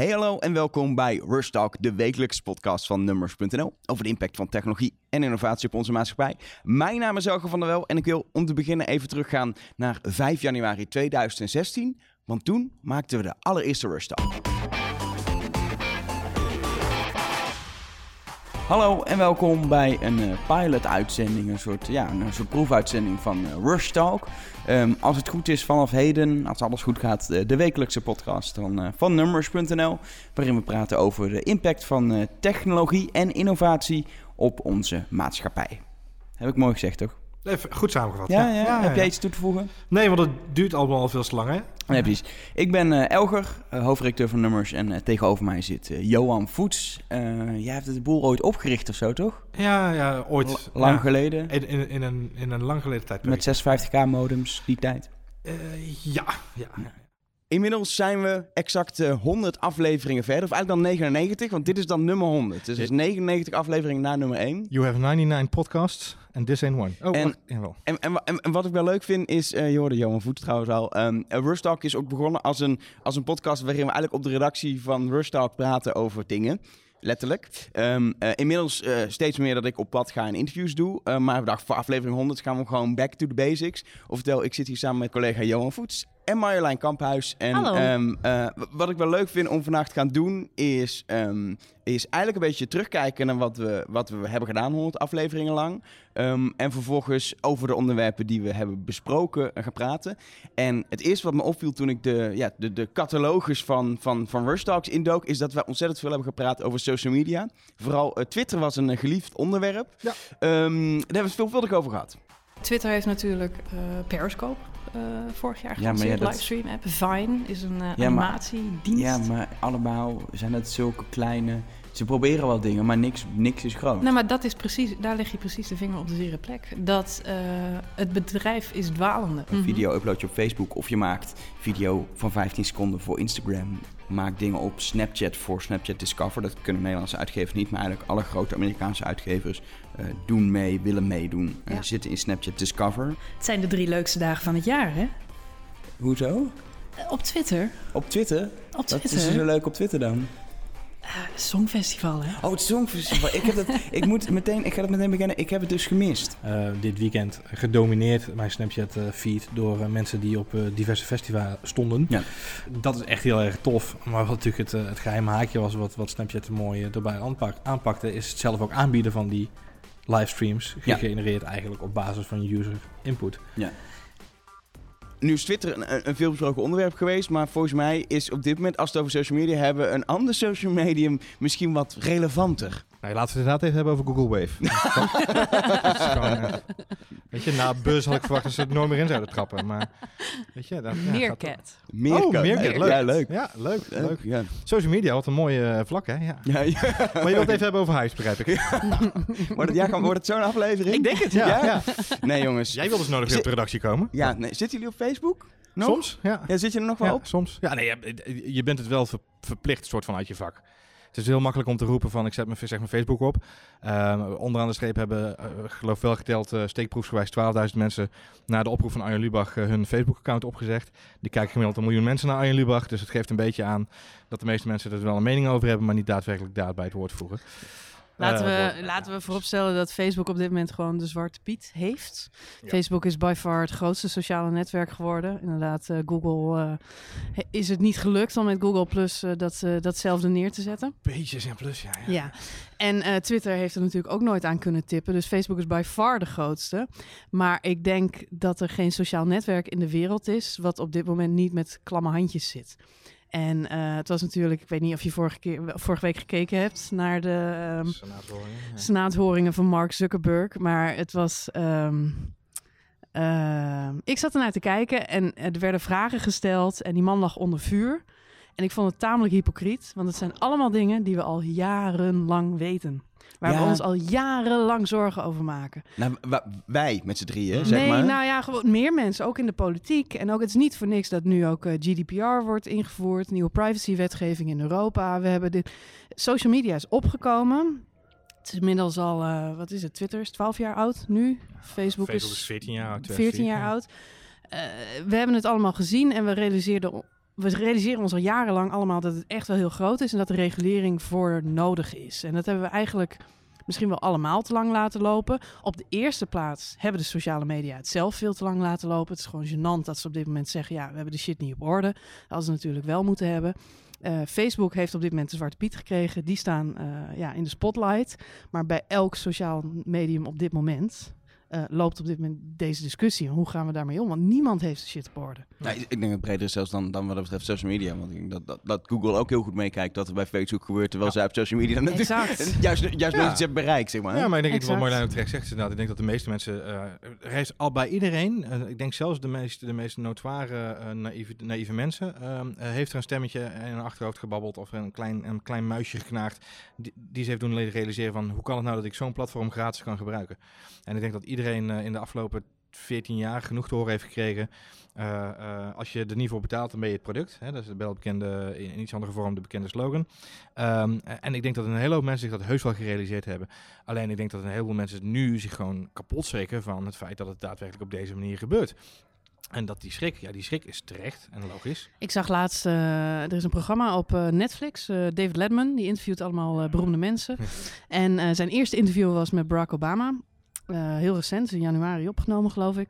Hey hallo en welkom bij Rush Talk, de wekelijkse podcast van Numbers.nl over de impact van technologie en innovatie op onze maatschappij. Mijn naam is Elge van der Wel en ik wil om te beginnen even teruggaan naar 5 januari 2016, want toen maakten we de allereerste Rush Talk. Hallo en welkom bij een uh, pilot-uitzending, een soort, ja, een soort proefuitzending van uh, Rush Talk. Um, als het goed is vanaf heden, als alles goed gaat, uh, de wekelijkse podcast van, van Numbers.nl. Waarin we praten over de impact van technologie en innovatie op onze maatschappij. Heb ik mooi gezegd, toch? Even goed samengevat. Ja, ja, ja. Heb jij iets toe te voegen? Nee, want het duurt allemaal al veel te lang, hè? Nee, precies. Ik ben uh, Elger, uh, hoofdredacteur van Nummers. En uh, tegenover mij zit Johan Voets. jij hebt het boel ooit opgericht of zo, toch? Ja, ja ooit. L lang ja. geleden. In, in, in, een, in een lang geleden tijd. Met 56k modems, die tijd. ja, ja. Inmiddels zijn we exact 100 afleveringen verder. Of eigenlijk dan 99, want dit is dan nummer 100. Dus is 99 afleveringen na nummer 1. You have 99 podcasts and this ain't one. Oh, en, wacht, jawel. En, en, en, en, wat ik wel leuk vind is, uh, je hoorde Johan Voet trouwens al. Um, Rush Talk is ook begonnen als een, als een podcast waarin we eigenlijk op de redactie van Rush Talk praten over dingen. Letterlijk. Um, uh, inmiddels uh, steeds meer dat ik op pad ga en interviews doe. Uh, maar we dachten voor aflevering 100 gaan we gewoon back to the basics. Oftewel, ik zit hier samen met collega Johan Voets en Marjolein Kamphuis. En um, wat ik wel leuk vind om vandaag te gaan doen is, um, is eigenlijk een beetje terugkijken naar wat we, wat we hebben gedaan 100 afleveringen lang. en vervolgens over de onderwerpen die we hebben besproken gaan praten. En het eerste wat me opviel toen ik de, ja, de, de catalogus van, van, van Rush Talks indook, is dat we ontzettend veel hebben gepraat over social media. Vooral uh, Twitter was een geliefd onderwerp. Ja. daar hebben we het veelvuldig over gehad. Twitter heeft natuurlijk uh, Periscope vorig jaar ja, dat... livestream app. Vine is een ja, animatiedienst. Ja, maar allemaal zijn het zulke kleine... Ze proberen wel dingen, maar niks, niks is groot. Nou, maar dat is precies, daar leg je precies de vinger op de zere plek. Dat uh, het bedrijf is dwalende. Een video upload je op Facebook of je maakt video van 15 seconden voor Instagram. Maak dingen op Snapchat voor Snapchat Discover. Dat kunnen Nederlandse uitgevers niet, maar eigenlijk alle grote Amerikaanse uitgevers uh, doen mee, willen meedoen, ja. uh, zitten in Snapchat Discover. Het zijn de drie leukste dagen van het jaar, hè? Hoezo? Uh, op Twitter. Op Twitter? Op Twitter. Wat is er zo leuk op Twitter dan? Uh, Songfestival, hè? Oh, het Songfestival. ik, heb dat, ik, moet meteen, ik ga het meteen beginnen. Ik heb het dus gemist. Uh, dit weekend gedomineerd mijn Snapchat-feed door uh, mensen die op diverse festivals stonden. Ja. Dat is echt heel erg tof. Maar wat natuurlijk het, het geheime haakje was, wat, wat Snapchat er mooi erbij aanpak, aanpakte, is het zelf ook aanbieden van die livestreams. Gegenereerd ja. eigenlijk op basis van user input. Ja. Nu is Twitter een, een veelbesproken onderwerp geweest, maar volgens mij is op dit moment, als we het over social media hebben, een ander social medium misschien wat relevanter. Nee, laten we het inderdaad even hebben over Google Wave. gewoon, weet je, na Buzz had ik verwacht dat ze het nooit meer in zouden trappen. Maar weet je, dat, ja, Meerkat. Meerkat. Oh, Meerkat. Leuk. Ja, leuk. Ja, leuk. leuk. leuk. Ja. Social media, wat een mooie uh, vlak, hè? Ja. Ja, ja. Maar je wilt het even hebben over huis, begrijp ik. wordt het, ja, kan, wordt het zo'n aflevering? Ik denk het, ja. ja. ja. Nee, jongens. Jij wil dus nodig op de redactie komen. Ja, nee. Zitten jullie op Facebook? Nog? Soms, ja. ja. Zit je er nog wel ja, op? soms. Ja, nee, je, je bent het wel ver, verplicht, soort van uit je vak. Het is heel makkelijk om te roepen van ik zet mijn, Facebook op. Uh, onderaan de streep hebben, uh, geloof wel geteld, uh, steekproefsgewijs 12.000 mensen na de oproep van Arjen Lubach hun Facebook-account opgezegd. Die kijken gemiddeld een miljoen mensen naar Arjen Lubach. Dus het geeft een beetje aan dat de meeste mensen er wel een mening over hebben, maar niet daadwerkelijk daad bij het woord voegen. Laten we, uh, laten we vooropstellen dat Facebook op dit moment gewoon de zwarte piet heeft. Ja. Facebook is by far het grootste sociale netwerk geworden. Inderdaad, uh, Google uh, is het niet gelukt om met Google Plus dat, datzelfde neer te zetten. Beetjes en plus, ja. Ja, ja. en Twitter heeft er natuurlijk ook nooit aan kunnen tippen. Dus Facebook is by far de grootste. Maar ik denk dat er geen sociaal netwerk in de wereld is... wat op dit moment niet met klamme handjes zit. En uh, het was natuurlijk, ik weet niet of je vorige, keer, vorige week gekeken hebt naar de um, senaathoringen, ja. senaathoringen van Mark Zuckerberg. Maar het was. Um, uh, ik zat ernaar te kijken en er werden vragen gesteld en die man lag onder vuur. En ik vond het tamelijk hypocriet, want het zijn allemaal dingen die we al jarenlang weten. Waar ja. we ons al jarenlang zorgen over maken. Nou, wij met z'n drieën, zeg nee, maar. nou ja, gewoon meer mensen, ook in de politiek. En ook, het is niet voor niks dat nu ook uh, GDPR wordt ingevoerd. Nieuwe privacywetgeving in Europa. We hebben dit... Social media is opgekomen. Het is inmiddels al, uh, wat is het, Twitter is 12 jaar oud nu. Facebook, Facebook is 14 jaar oud. 14 jaar oud. Uh, we hebben het allemaal gezien en we realiseerden we realiseren ons al jarenlang allemaal dat het echt wel heel groot is en dat de regulering voor nodig is. En dat hebben we eigenlijk misschien wel allemaal te lang laten lopen. Op de eerste plaats hebben de sociale media het zelf veel te lang laten lopen. Het is gewoon gênant dat ze op dit moment zeggen: ja, we hebben de shit niet op orde. Dat ze natuurlijk wel moeten hebben. Uh, Facebook heeft op dit moment de Zwarte Piet gekregen. Die staan uh, ja, in de spotlight. Maar bij elk sociaal medium op dit moment uh, loopt op dit moment deze discussie. Hoe gaan we daarmee om? Want niemand heeft de shit op orde. Nee, ik denk het breder is zelfs dan, dan wat dat betreft social media. Want ik denk dat, dat, dat Google ook heel goed meekijkt dat er bij Facebook gebeurt. Terwijl ja. zij op social media natuurlijk juist, juist ja. nooit iets hebben bereikt, zeg maar. Ja, maar ik denk exact. dat wat Marlijn ook terecht zegt. Inderdaad. Ik denk dat de meeste mensen... Uh, er is al bij iedereen, uh, ik denk zelfs de meest, de meest notoire, uh, naïeve, naïeve mensen... heeft er een stemmetje in een achterhoofd gebabbeld of een klein, een klein muisje geknaagd... Die, die ze heeft doen realiseren van... hoe kan het nou dat ik zo'n platform gratis kan gebruiken? En ik denk dat iedereen in de afgelopen 14 jaar genoeg te horen heeft gekregen. Uh, uh, als je er niet voor betaalt, dan ben je het product. Hè? Dat is de wel bekende, in iets andere vorm de bekende slogan. Um, en ik denk dat een hele hoop mensen zich dat heus wel gerealiseerd hebben. Alleen ik denk dat een heleboel mensen nu zich gewoon kapot schrikken van het feit dat het daadwerkelijk op deze manier gebeurt. En dat die schrik, ja, die schrik is terecht en logisch. Ik zag laatst, uh, er is een programma op uh, Netflix, uh, David Letman, die interviewt allemaal beroemde mensen. en zijn eerste interview was met Barack Obama. Uh, heel recent, in januari opgenomen, geloof ik.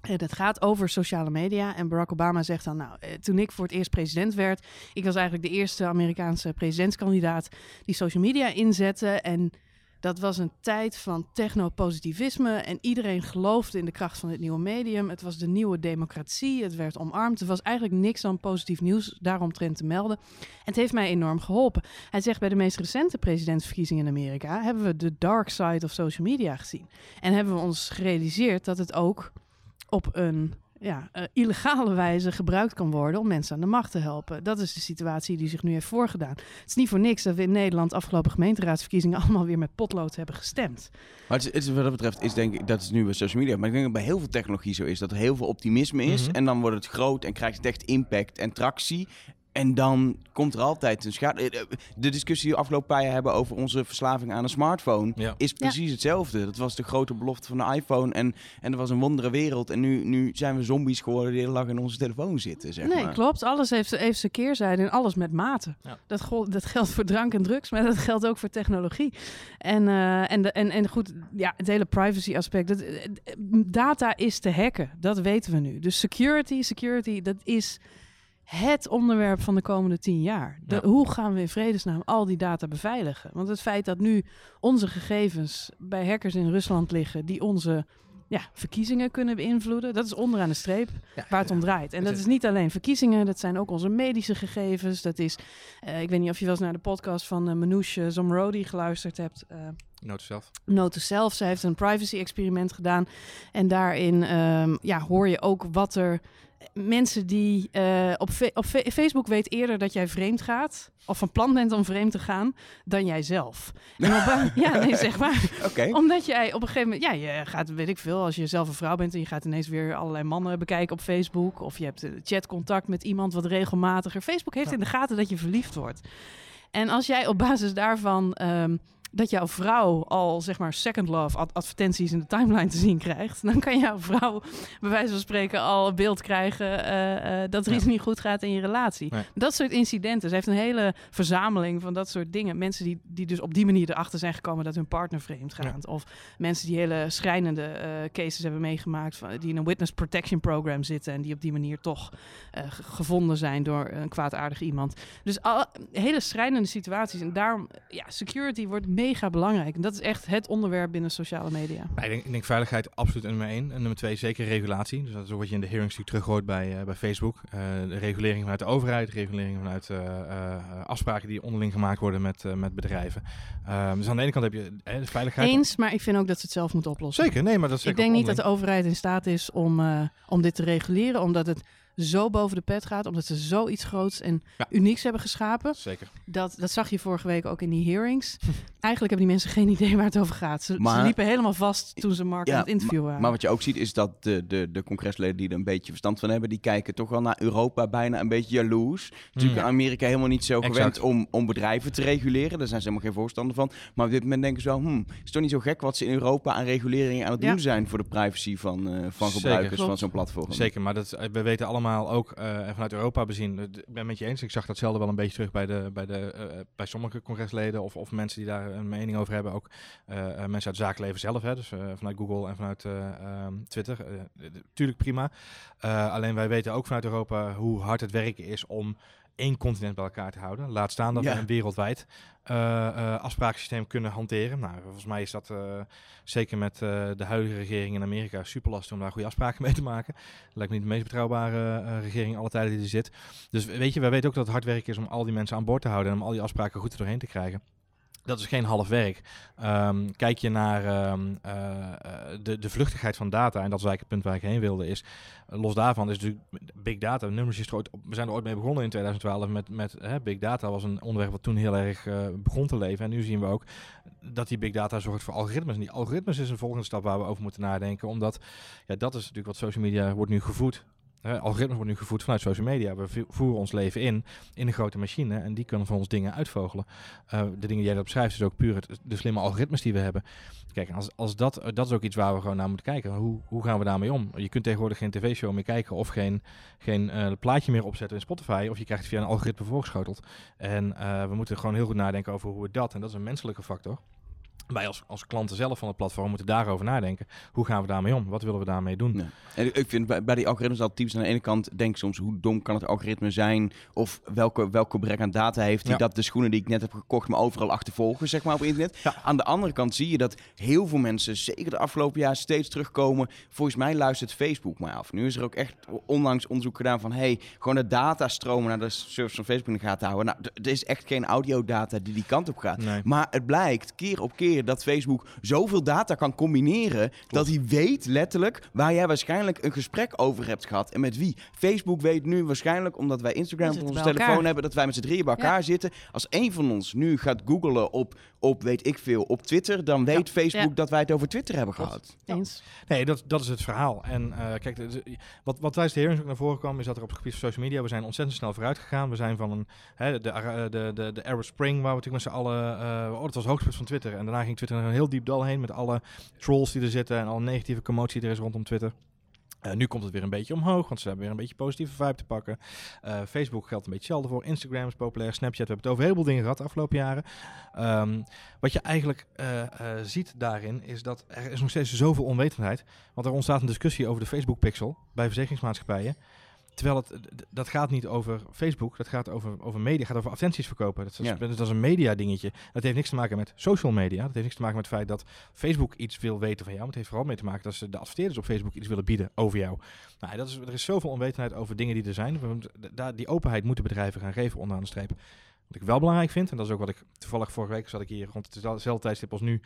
En het gaat over sociale media. En Barack Obama zegt dan, nou, eh, toen ik voor het eerst president werd, ik was eigenlijk de eerste Amerikaanse presidentskandidaat die social media inzette. En dat was een tijd van technopositivisme en iedereen geloofde in de kracht van het nieuwe medium. Het was de nieuwe democratie, het werd omarmd. Er was eigenlijk niks dan positief nieuws daaromtrent te melden. En het heeft mij enorm geholpen. Hij zegt bij de meest recente presidentsverkiezingen in Amerika hebben we de dark side of social media gezien. En hebben we ons gerealiseerd dat het ook op een ja, uh, illegale wijze gebruikt kan worden om mensen aan de macht te helpen. Dat is de situatie die zich nu heeft voorgedaan. Het is niet voor niks dat we in Nederland afgelopen gemeenteraadsverkiezingen allemaal weer met potlood hebben gestemd. Maar het is, wat dat betreft is denk ik, dat is nu bij social media, maar ik denk dat bij heel veel technologie zo is, dat er heel veel optimisme is en dan wordt het groot en krijgt het echt impact en tractie. En dan komt er altijd een schade. Eh, eh, de discussie die we afgelopen paar jaar hebben over onze verslaving aan een smartphone is precies hetzelfde. Dat was de grote belofte van de iPhone en, en er was een wondere wereld. En nu, nu zijn we zombies geworden die lang in onze telefoon zitten. Zeg nee, maar. klopt. Alles heeft, heeft zijn keerzijde en alles met mate. Dat, dat geldt voor drank en drugs, maar dat geldt ook voor technologie. En, uh, en, de, en, en goed, ja, het hele privacy aspect. Dat, data is te hacken, dat weten we nu. Dus security, security, dat is het onderwerp van de komende tien jaar. Hoe gaan we in vredesnaam al die data beveiligen? Want het feit dat nu onze gegevens bij hackers in Rusland liggen, die onze ja, verkiezingen kunnen beïnvloeden. Dat is onderaan de streep waar het om draait. En dat is niet alleen verkiezingen, dat zijn ook onze medische gegevens. Dat is, uh, ik weet niet of je wel eens naar de podcast van uh, Manouche Zomrodi geluisterd hebt. Uh, Note zelf. Note zelf. Ze heeft een privacy-experiment gedaan. En daarin um, ja, hoor je ook wat er mensen die uh, op, op Facebook weet eerder dat jij vreemd gaat, of van plan bent om vreemd te gaan, dan jijzelf. ja, nee, zeg maar. Okay. Omdat jij op een gegeven moment, ja, je gaat, weet ik veel, als je zelf een vrouw bent en je gaat ineens weer allerlei mannen bekijken op Facebook, of je hebt chatcontact met iemand wat regelmatiger. Facebook heeft in de gaten dat je verliefd wordt. En als jij op basis daarvan um, dat jouw vrouw al zeg maar second love advertenties in de timeline te zien krijgt, dan kan jouw vrouw bij wijze van spreken al een beeld krijgen uh, uh, dat er iets niet goed gaat in je relatie. Dat soort incidenten. Ze heeft een hele verzameling van dat soort dingen. Mensen die, die dus op die manier erachter zijn gekomen dat hun partner vreemd gaat. Of mensen die hele schrijnende uh, cases hebben meegemaakt, van, die in een witness protection program zitten en die op die manier toch gevonden zijn door een kwaadaardig iemand. Dus al, hele schrijnende situaties. En daarom, ja, security wordt meer mega belangrijk. En dat is echt het onderwerp binnen sociale media. ik, denk, ik, denk, veiligheid absoluut nummer één. En nummer twee zeker regulatie. Dus dat is ook wat je in de hearings natuurlijk terug hoort bij, uh, bij Facebook. Uh, de regulering vanuit de overheid, regulering vanuit uh, afspraken die onderling gemaakt worden met, met bedrijven. Ehm, dus aan de ene kant heb je de veiligheid. Eens, maar ik vind ook dat ze het zelf moeten oplossen. Zeker, nee, maar dat is Ik denk niet dat de overheid in staat is om, om dit te reguleren, omdat het zo boven de pet gaat, omdat ze zoiets groots en unieks hebben geschapen. Zeker. Dat, dat zag je vorige week ook in die hearings. Eigenlijk hebben die mensen geen idee waar het over gaat. Ze, ze liepen helemaal vast toen ze Mark aan het interviewen waren. Maar wat je ook ziet is dat de, de, de congresleden die er een beetje verstand van hebben, die kijken toch wel naar Europa bijna een beetje jaloers. Natuurlijk in Amerika helemaal niet zo gewend om, om bedrijven te reguleren. Daar zijn ze helemaal geen voorstander van. Maar op dit moment denken ze wel, hmm, is toch niet zo gek wat ze in Europa aan reguleringen aan het doen zijn voor de privacy van, uh, van gebruikers van zo'n platform. Zeker, maar dat, we weten allemaal allemaal ook eh, vanuit Europa bezien. Ik ben met je eens. Ik zag datzelfde wel een beetje terug bij, de, bij, de, eh, bij sommige congresleden of, of mensen die daar een mening over hebben. Ook eh, eh, mensen uit het zakenleven zelf, hè, dus eh, vanuit Google en vanuit eh, Twitter. Eh, tuurlijk prima. Eh, alleen wij weten ook vanuit Europa hoe hard het werken is om één continent bij elkaar te houden. Laat staan dat Ja. we een wereldwijd eh, afsprakensysteem kunnen hanteren. Nou, volgens mij is dat eh, zeker met de huidige regering in Amerika super lastig om daar goede afspraken mee te maken. Lijkt me niet de meest betrouwbare regering alle tijden die er zit. Dus weet je, wij weten ook dat het hard werk is om al die mensen aan boord te houden en om al die afspraken goed er doorheen te krijgen. Dat is geen half werk. Ehm, kijk je naar ehm, eh, eh, de, de vluchtigheid van data, en dat is eigenlijk het punt waar ik heen wilde, is eh, los daarvan is natuurlijk big data. Nummers is ooit, we zijn er ooit mee begonnen in 2012 met, met hè, big data was een onderwerp wat toen heel erg begon te leven. En nu zien we ook dat die big data zorgt voor algoritmes. En die algoritmes is een volgende stap waar we over moeten nadenken, omdat ja, dat is natuurlijk wat social media wordt nu gevoed. Algoritmes worden nu gevoed vanuit social media. We vo- voeren ons leven in, in een grote machine. En die kunnen voor ons dingen uitvogelen. Eh, de dingen die jij dat beschrijft, is ook puur het, de slimme algoritmes die we hebben. Kijk, als, als dat, eh, dat is ook iets waar we gewoon naar moeten kijken. Hoe, hoe gaan we daarmee om? Je kunt tegenwoordig geen tv-show meer kijken of geen, geen eh, plaatje meer opzetten in Spotify. Of je krijgt het via een algoritme voorgeschoteld. En we moeten gewoon heel goed nadenken over hoe we dat, en dat is een menselijke factor. Wij als, als klanten zelf van het platform moeten daarover nadenken. Hoe gaan we daarmee om? Wat willen we daarmee doen? Ja. En ik vind bij, bij die algoritmes altijd typisch. Aan de ene kant denk ik soms hoe dom kan het algoritme zijn? Of welke, welke gebrek aan data heeft die Ja. dat de schoenen die ik net heb gekocht me overal achtervolgen, zeg maar op internet. Ja. Aan de andere kant zie je dat heel veel mensen, zeker de afgelopen jaar, steeds terugkomen. Volgens mij luistert Facebook maar af. Nu is er ook echt onlangs onderzoek gedaan van hey, gewoon de datastromen naar de servers van Facebook in de gaten houden. Nou, er is echt geen audiodata die die kant op gaat. Nee. Maar het blijkt keer op keer dat Facebook zoveel data kan combineren. Dat hij weet letterlijk waar jij waarschijnlijk een gesprek over hebt gehad. En met wie. Facebook weet nu waarschijnlijk, omdat wij Instagram op onze telefoon elkaar. hebben, dat wij met z'n drieën bij elkaar zitten. Als een van ons nu gaat googlen op, op weet ik veel, op Twitter, dan weet Facebook Ja. dat wij het over Twitter hebben gehad. Eens. Nee, dat, dat is het verhaal. En eh, kijk, de- de- wat, wat tijdens de ook naar voren kwam, is dat er op het gebied van social media, we zijn ontzettend snel vooruit gegaan. We zijn van een, hè, de, de, de, de Arab Spring, waar we natuurlijk met z'n allen, eh oh, dat was het hoogtepunt van Twitter. En daarna ging Twitter een heel diep dal heen met alle trolls die er zitten en alle negatieve commotie die er is rondom Twitter. Eh, nu komt het weer een beetje omhoog, want ze hebben weer een beetje positieve vibe te pakken. Eh, Facebook geldt een beetje hetzelfde voor. Instagram is populair. Snapchat, we hebben het over heel veel dingen gehad de afgelopen jaren. Ehm, wat je eigenlijk eh, ziet daarin is dat er is nog steeds zoveel onwetendheid. Want er ontstaat een discussie over de Facebook pixel bij verzekeringsmaatschappijen. Terwijl het, dat gaat niet over Facebook, dat gaat over, over media, gaat over advertenties verkopen. Dat is, Ja. dat is een media dingetje. Dat heeft niks te maken met social media. Dat heeft niks te maken met het feit dat Facebook iets wil weten van jou. Maar het heeft vooral mee te maken dat ze de adverteerders op Facebook iets willen bieden over jou. Nou, dat is, er is zoveel onwetendheid over dingen die er zijn. Daar, die openheid moeten bedrijven gaan geven onderaan de streep. Wat ik wel belangrijk vind, en dat is ook wat ik toevallig vorige week zat ik hier rond hetzelfde tijdstip als nu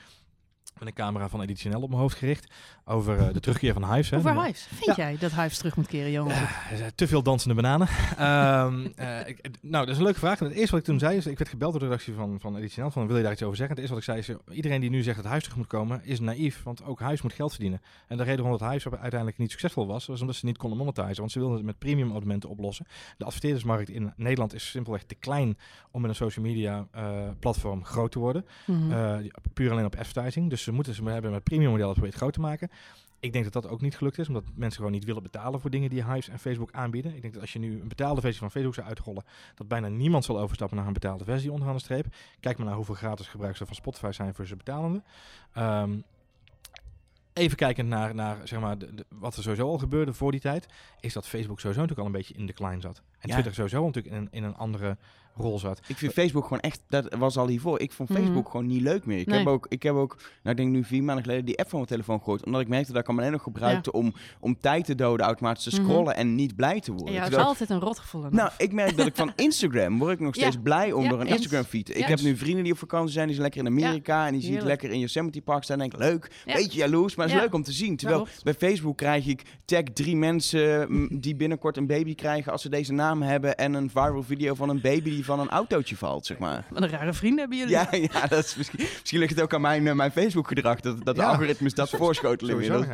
met een camera van Editionel op mijn hoofd gericht over eh, de terugkeer van Hives. hè. Over Hives. Vind Ja. jij dat Hives terug moet keren, Johan? eh, te veel dansende bananen. Ehm, eh, ik- nou, dat is een leuke vraag. En het eerste wat ik toen zei is, ik werd gebeld door de redactie van, van Editionel, van wil je daar iets over zeggen? Het eerste wat ik zei is, iedereen die nu zegt dat huis terug moet komen, is naïef, want ook huis moet geld verdienen. En de reden waarom dat huis uiteindelijk niet succesvol was, was omdat ze niet konden monetizen, want ze wilden het met premium abonnementen oplossen. De adverteerdersmarkt in Nederland is simpelweg te klein om met een social media eh, platform groot te worden. Eh, puur alleen op advertising. Dus ze moeten ze hebben met premium modellen proberen het groot te maken. Ik denk dat dat ook niet gelukt is, omdat mensen gewoon niet willen betalen voor dingen die Hives en Facebook aanbieden. Ik denk dat als je nu een betaalde versie van Facebook zou uitrollen, dat bijna niemand zal overstappen naar een betaalde versie onderaan de streep. Kijk maar naar hoeveel gratis gebruikers er van Spotify zijn versus betalende. Ehm, even kijkend naar, naar zeg maar, de, de- wat er sowieso al gebeurde voor die tijd, is dat Facebook sowieso natuurlijk al een beetje in decline zat. En Ja. Twitter sowieso natuurlijk in, een- in een andere rol zat. Ik vind Facebook gewoon echt, dat was al hiervoor. Ik vond Mhm. Facebook gewoon niet leuk meer. Ik, Nee. heb ook, ik heb ook, nou ik denk nu vier maanden geleden, die app van mijn telefoon gegooid. Omdat ik merkte dat ik hem alleen nog gebruikte om, om tijd te doden, automatisch te Mhm. scrollen en niet blij te En worden. ja, het is altijd een rotgevoel. nou, ik merk dat ik van Instagram word ik nog Ja. steeds blij om Ja, door een eens. Instagram feed. Ik heb nu vrienden die op vakantie zijn, die zijn lekker in Amerika en die zie ik heerlijk. lekker in Yosemite Park staan. En denk ik, leuk, Ja. beetje jaloers, maar het is Ja. leuk om te zien. Terwijl bij Facebook krijg ik tag drie mensen die binnenkort een baby krijgen als ze deze naam hebben en een viral video van een baby die van een autootje valt, zeg maar. Wat een rare vrienden hebben jullie. Ja, ja dat is misschien, misschien ligt het ook aan mijn, eh, mijn Facebook-gedrag, dat, dat de algoritmes dat voorschotelen inmiddels.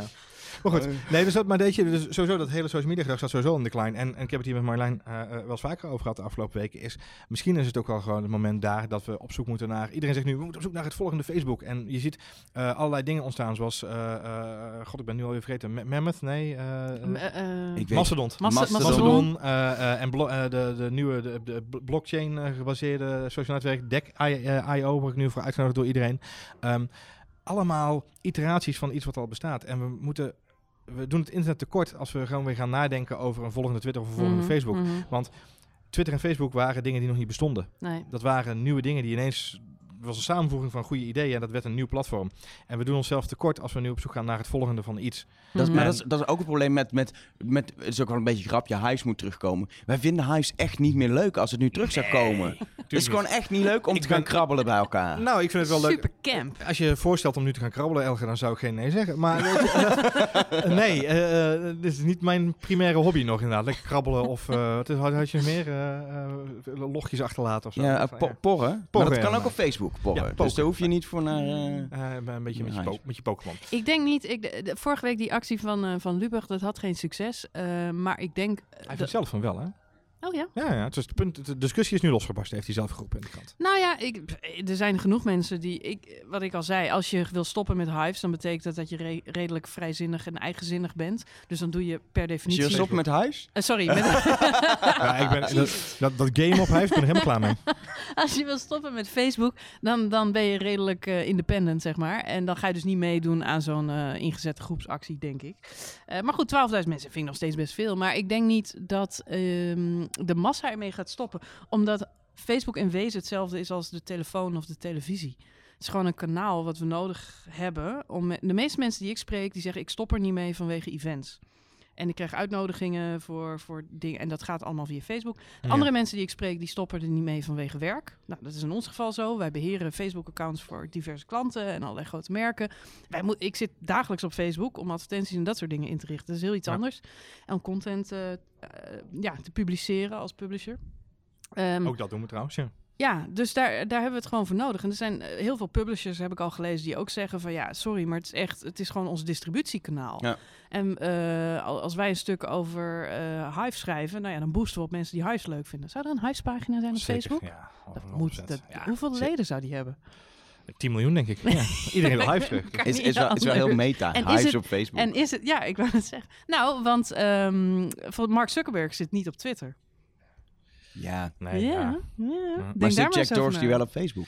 Maar goed, nee, dus dat, maar weet je, dus sowieso dat hele social media gedrag staat sowieso in decline. En, en ik heb het hier met Marjolein eh, eh, wel eens vaker over gehad de afgelopen weken. Is, misschien is het ook wel gewoon het moment daar dat we op zoek moeten naar... Iedereen zegt nu, we moeten op zoek naar het volgende Facebook. En je ziet eh, allerlei dingen ontstaan zoals... eh, eh, God, ik ben nu alweer vergeten. Ma- Mammoth? Nee. eh, Eh, eh, Ik weet- Mastodon. Mas- Mastodon. Eh, eh, en eh, de, de nieuwe de, de blockchain eh, gebaseerde social netwerk DEC.io, word ik nu voor uitgenodigd door iedereen. Ehm, allemaal iteraties van iets wat al bestaat. En we moeten, we doen het internet tekort als we gewoon weer gaan nadenken over een volgende Twitter of een volgende mhm, Facebook. mhm. Twitter en Facebook waren dingen die nog niet bestonden. Nee. Dat waren nieuwe dingen die ineens was een samenvoeging van goede ideeën en dat werd een nieuw platform. En we doen onszelf tekort als we nu op zoek gaan naar het volgende van iets. Dat is, Mhm. maar dat is, dat is ook het probleem met, met, met... Het is ook wel een beetje een grapje. Hives moet terugkomen. Wij vinden Hives echt niet meer leuk als het nu terug zou komen. Het is gewoon echt niet leuk om Ik te gaan ben- krabbelen bij elkaar. Nou, ik vind het wel leuk. Super camp. Als je je voorstelt om nu te gaan krabbelen, Elge, dan zou ik geen nee zeggen. Maar weet je, nee, eh, eh, dit is niet mijn primaire hobby nog inderdaad. Lekker krabbelen of uh, wat is, had, had je meer? eh, eh, logjes achterlaten of zo. Ja, porren. Porren, maar dat kan ook op Facebook, Ja, dus daar hoef je niet voor naar... eh, eh, een beetje met je, met je Pokémon. Ik denk niet, ik, de, de- vorige week die actie van, eh, van Lubach, dat had geen succes. Eh, maar ik denk... Hij vindt het zelf van wel, hè? Oh ja? Ja, ja. Het is het punt, de discussie is nu losgebarsten, heeft hij zelf geroepen in de krant. Nou ja, ik, er zijn genoeg mensen die, ik, wat ik al zei, als je wil stoppen met hives, dan betekent dat dat je re- redelijk vrijzinnig en eigenzinnig bent. Dus dan doe je per Als definitie... je stopt met Hives? Eh, sorry, met, Ja, ik ben, dat, dat, dat game op ik ben er helemaal klaar mee. als je wil stoppen met Facebook, dan, dan ben je redelijk eh, independent, zeg maar. En dan ga je dus niet meedoen aan zo'n eh, ingezette groepsactie, denk ik. Eh, maar goed, 12.000 mensen vind ik nog steeds best veel. Maar ik denk niet dat ehm, de massa ermee gaat stoppen. Omdat Facebook in wezen hetzelfde is als de telefoon of de televisie. Het is gewoon een kanaal wat we nodig hebben. Om de meeste mensen die ik spreek, die zeggen ik stop er niet mee vanwege events. En ik krijg uitnodigingen voor, voor dingen. En dat gaat allemaal via Facebook. Andere mensen die ik spreek, die stoppen er niet mee vanwege werk. Nou, dat is in ons geval zo. Wij beheren Facebook-accounts voor diverse klanten en allerlei grote merken. Wij moet, ik zit dagelijks op Facebook om advertenties en dat soort dingen in te richten. Dat is heel iets Ja. anders. En om content eh, eh, ja, te publiceren als publisher. Ehm, Ook dat doen we trouwens, ja. Ja, dus daar, daar hebben we het gewoon voor nodig. En er zijn eh, heel veel publishers, heb ik al gelezen, die ook zeggen van ja, sorry, maar het is echt, het is gewoon ons distributiekanaal. Ja. En eh, al- als wij een stuk over eh Hive schrijven, nou ja, dan boosten we op mensen die Hives leuk vinden. Zou er een Hives pagina zijn op Zeker, Facebook? Ja, Dat 100%. moet, dat, Ja, hoeveel zeker. leden zou die hebben? 10 miljoen, denk ik. Ja. Iedereen wil Hives terug. Kan Is, is, wel, is wel heel meta. En is Hives het- op Facebook. En is het, ja, ik wou het zeggen. Nou, want ehm, Mark Zuckerberg zit niet op Twitter. Ja. Nee, ja, ja. ja. Maar Denk zit Jack Dorsey na. wel op Facebook?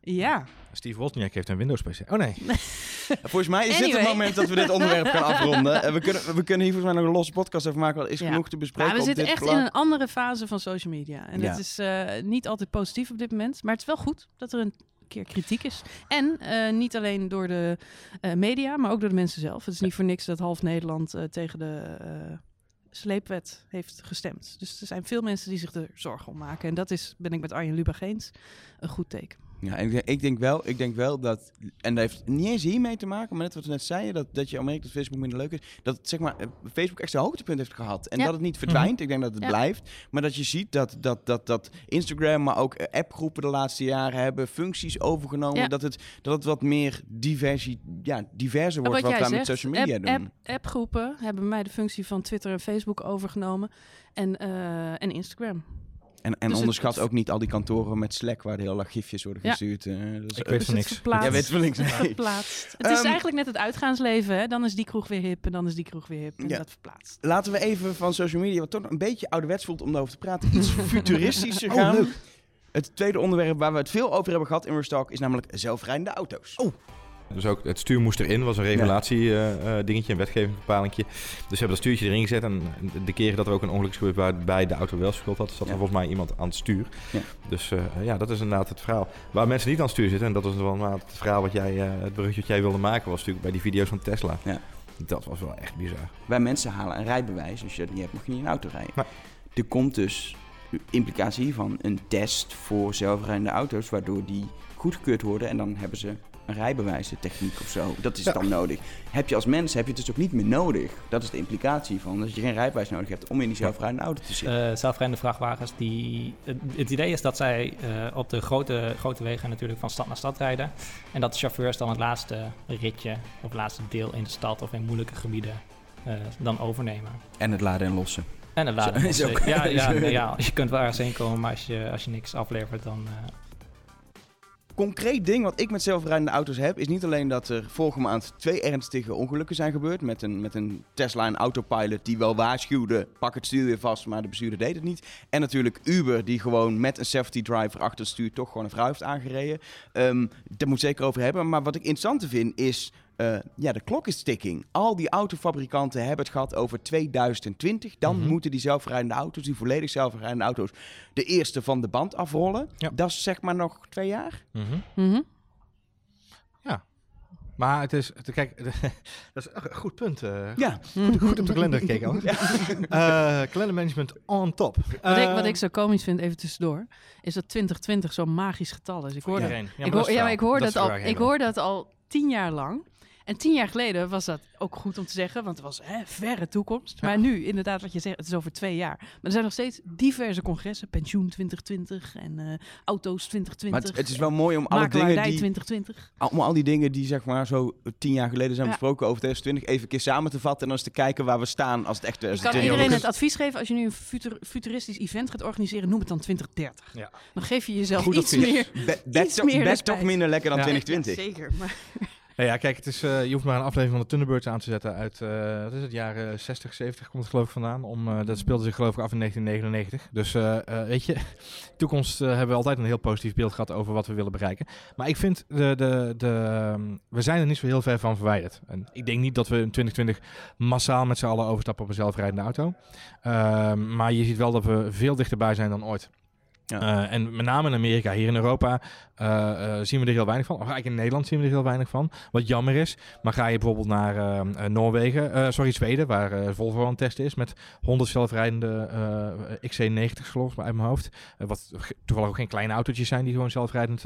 Ja. Steve Wozniak heeft een Windows-PC. Oh nee. Volgens mij is dit Anyway. het moment dat we dit onderwerp gaan afronden. En we, kunnen, we kunnen hier volgens mij nog een losse podcast over maken. Er is Ja. genoeg te bespreken Maar we op zitten dit echt in een andere fase van social media. En Ja. dat is eh, niet altijd positief op dit moment. Maar het is wel goed dat er een keer kritiek is. En eh, niet alleen door de eh, media, maar ook door de mensen zelf. Het is niet voor niks dat half Nederland eh, tegen de eh, sleepwet heeft gestemd. Dus er zijn veel mensen die zich er zorgen om maken. En dat is, ben ik met Arjen Lubach eens, een goed teken. Ja, en ik, denk wel, ik denk wel dat, en dat heeft niet eens hiermee te maken, maar net wat we net zeiden, dat, dat je al merkt dat Facebook minder leuk is, dat zeg maar, eh, Facebook echt zijn hoogtepunt heeft gehad. En Ja. dat het niet verdwijnt, ik denk dat het Ja. blijft, maar dat je ziet dat, dat, dat, dat Instagram, maar ook eh, appgroepen de laatste jaren hebben functies overgenomen, Ja. dat, het, dat het wat meer diversie, ja, diverser wordt wat, jij wij zegt, met social media app, doen. app, appgroepen hebben bij mij de functie van Twitter en Facebook overgenomen. En, eh, en Instagram. En, en Dus onderschat het- ook niet al die kantoren met Slack waar de hele dag gifjes worden Ja. gestuurd. Ik weet Dus van niks. Jij weet van niks. Nee. verplaatst. Het is Ehm, eigenlijk net het uitgaansleven. Hè? Dan is die kroeg weer hip en dan is die kroeg weer hip. En Ja. dat verplaatst. Laten we even van social media, wat toch een beetje ouderwets voelt om daarover te praten, iets futuristischer Oh, gaan. leuk. Het tweede onderwerp waar we het veel over hebben gehad in Restock is namelijk zelfrijdende auto's. Oh. Dus ook het stuur moest erin, was een regulatie eh, eh, dingetje, een wetgevingspalingje. Dus we hebben dat stuurtje erin gezet en de keren dat er ook een ongeluk is gebeurd waarbij de auto wel schuld had, zat er volgens mij iemand aan het stuur. Ja. Dus eh, ja, dat is inderdaad het verhaal. Waar mensen niet aan het stuur zitten, en dat is wel het verhaal wat jij, het bruggetje wat jij wilde maken, was natuurlijk bij die video's van Tesla. Ja. Dat was wel echt bizar. Wij mensen halen een rijbewijs. Als je dat niet hebt, mag je niet een auto rijden. Nee. Er komt dus, implicatie hiervan, een test voor zelfrijdende auto's, waardoor die goedgekeurd worden en dan hebben ze een rijbewijstechniek of zo. Dat is Ja. dan nodig. Heb je als mens heb je het dus ook niet meer nodig. Dat is de implicatie van dat je geen rijbewijs nodig hebt om in die zelfrijdende auto te zitten. Eh, zelfrijdende vrachtwagens, die, het, het idee is dat zij eh, op de grote, grote wegen natuurlijk van stad naar stad rijden. En dat de chauffeurs dan het laatste ritje of het laatste deel in de stad of in moeilijke gebieden eh, dan overnemen. En het laden en lossen. En het laden Zo- is lossen. ook- ja, ja, nee, ja, je kunt wel ergens heen komen, maar als je, als je niks aflevert, dan... concreet ding wat ik met zelfrijdende auto's heb, is niet alleen dat er vorige maand twee ernstige ongelukken zijn gebeurd. Met een, met een Tesla autopilot die wel waarschuwde, pak het stuur weer vast, maar de bestuurder deed het niet. En natuurlijk Uber die gewoon met een safety driver achter het stuur toch gewoon een vrouw heeft aangereden. Ehm daar moet ik zeker over hebben. Maar wat ik interessant vind is, eh, ja, de klok is ticking. Al die autofabrikanten hebben het gehad over 2020. Dan Mhm. moeten die zelfrijdende auto's, die volledig zelfrijdende auto's, de eerste van de band afrollen. Ja. Dat is zeg maar nog twee jaar. Mhm. Mhm. Maar het is, het- kijk, dat is een goed punt. eh. Ja. Goed, goed op de kalender gekeken al. Eh kalendermanagement on top. Wat, ik, wat ik zo komisch vind, even tussendoor, is dat 2020 zo'n magisch getal is. Ik. Ja, hoor, ja, maar ik hoor dat al, ik hoor dat al tien jaar lang. En tien jaar geleden was dat ook goed om te zeggen, want het was hè, verre toekomst. Ja. Maar nu, inderdaad, wat je zegt, het is over twee jaar. Maar er zijn nog steeds diverse congressen, pensioen 2020 en eh, auto's 2020. Maar het, het is wel mooi om alle dingen die, 2020. om al die dingen die zeg maar zo tien jaar geleden zijn Ja. besproken over 2020 even een keer samen te vatten en dan eens te kijken waar we staan als het echt Ik kan 2020 iedereen het advies geven, als je nu een futur- futuristisch event gaat organiseren, noem het dan 2030. Ja. Dan geef je jezelf Goed iets advies. meer. Be- best Iets toch- meer best respect. toch minder lekker dan Ja. 2020. Ja, zeker, maar Ja, ja, kijk, het is, eh, je hoeft maar een aflevering van de Thunderbirds aan te zetten uit, eh wat is het, jaren 60, 70 komt het geloof ik vandaan. Om, eh, dat speelde zich geloof ik af in 1999. Dus weet je, toekomst hebben we altijd een heel positief beeld gehad over wat we willen bereiken. Maar ik vind, de, de, de, ehm, we zijn er niet zo heel ver van verwijderd. En ik denk niet dat we in 2020 massaal met z'n allen overstappen op een zelfrijdende auto. Ehm, maar je ziet wel dat we veel dichterbij zijn dan ooit. Eh, en met name in Amerika, hier in Europa, eh, eh, zien we er heel weinig van. Of eigenlijk in Nederland zien we er heel weinig van. Wat jammer is. Maar ga je bijvoorbeeld naar Noorwegen, sorry, Zweden, waar Volvo aan het testen is met 100 zelfrijdende eh XC90's geloof ik uit mijn hoofd. Wat toevallig ook geen kleine autootjes zijn die gewoon zelfrijdend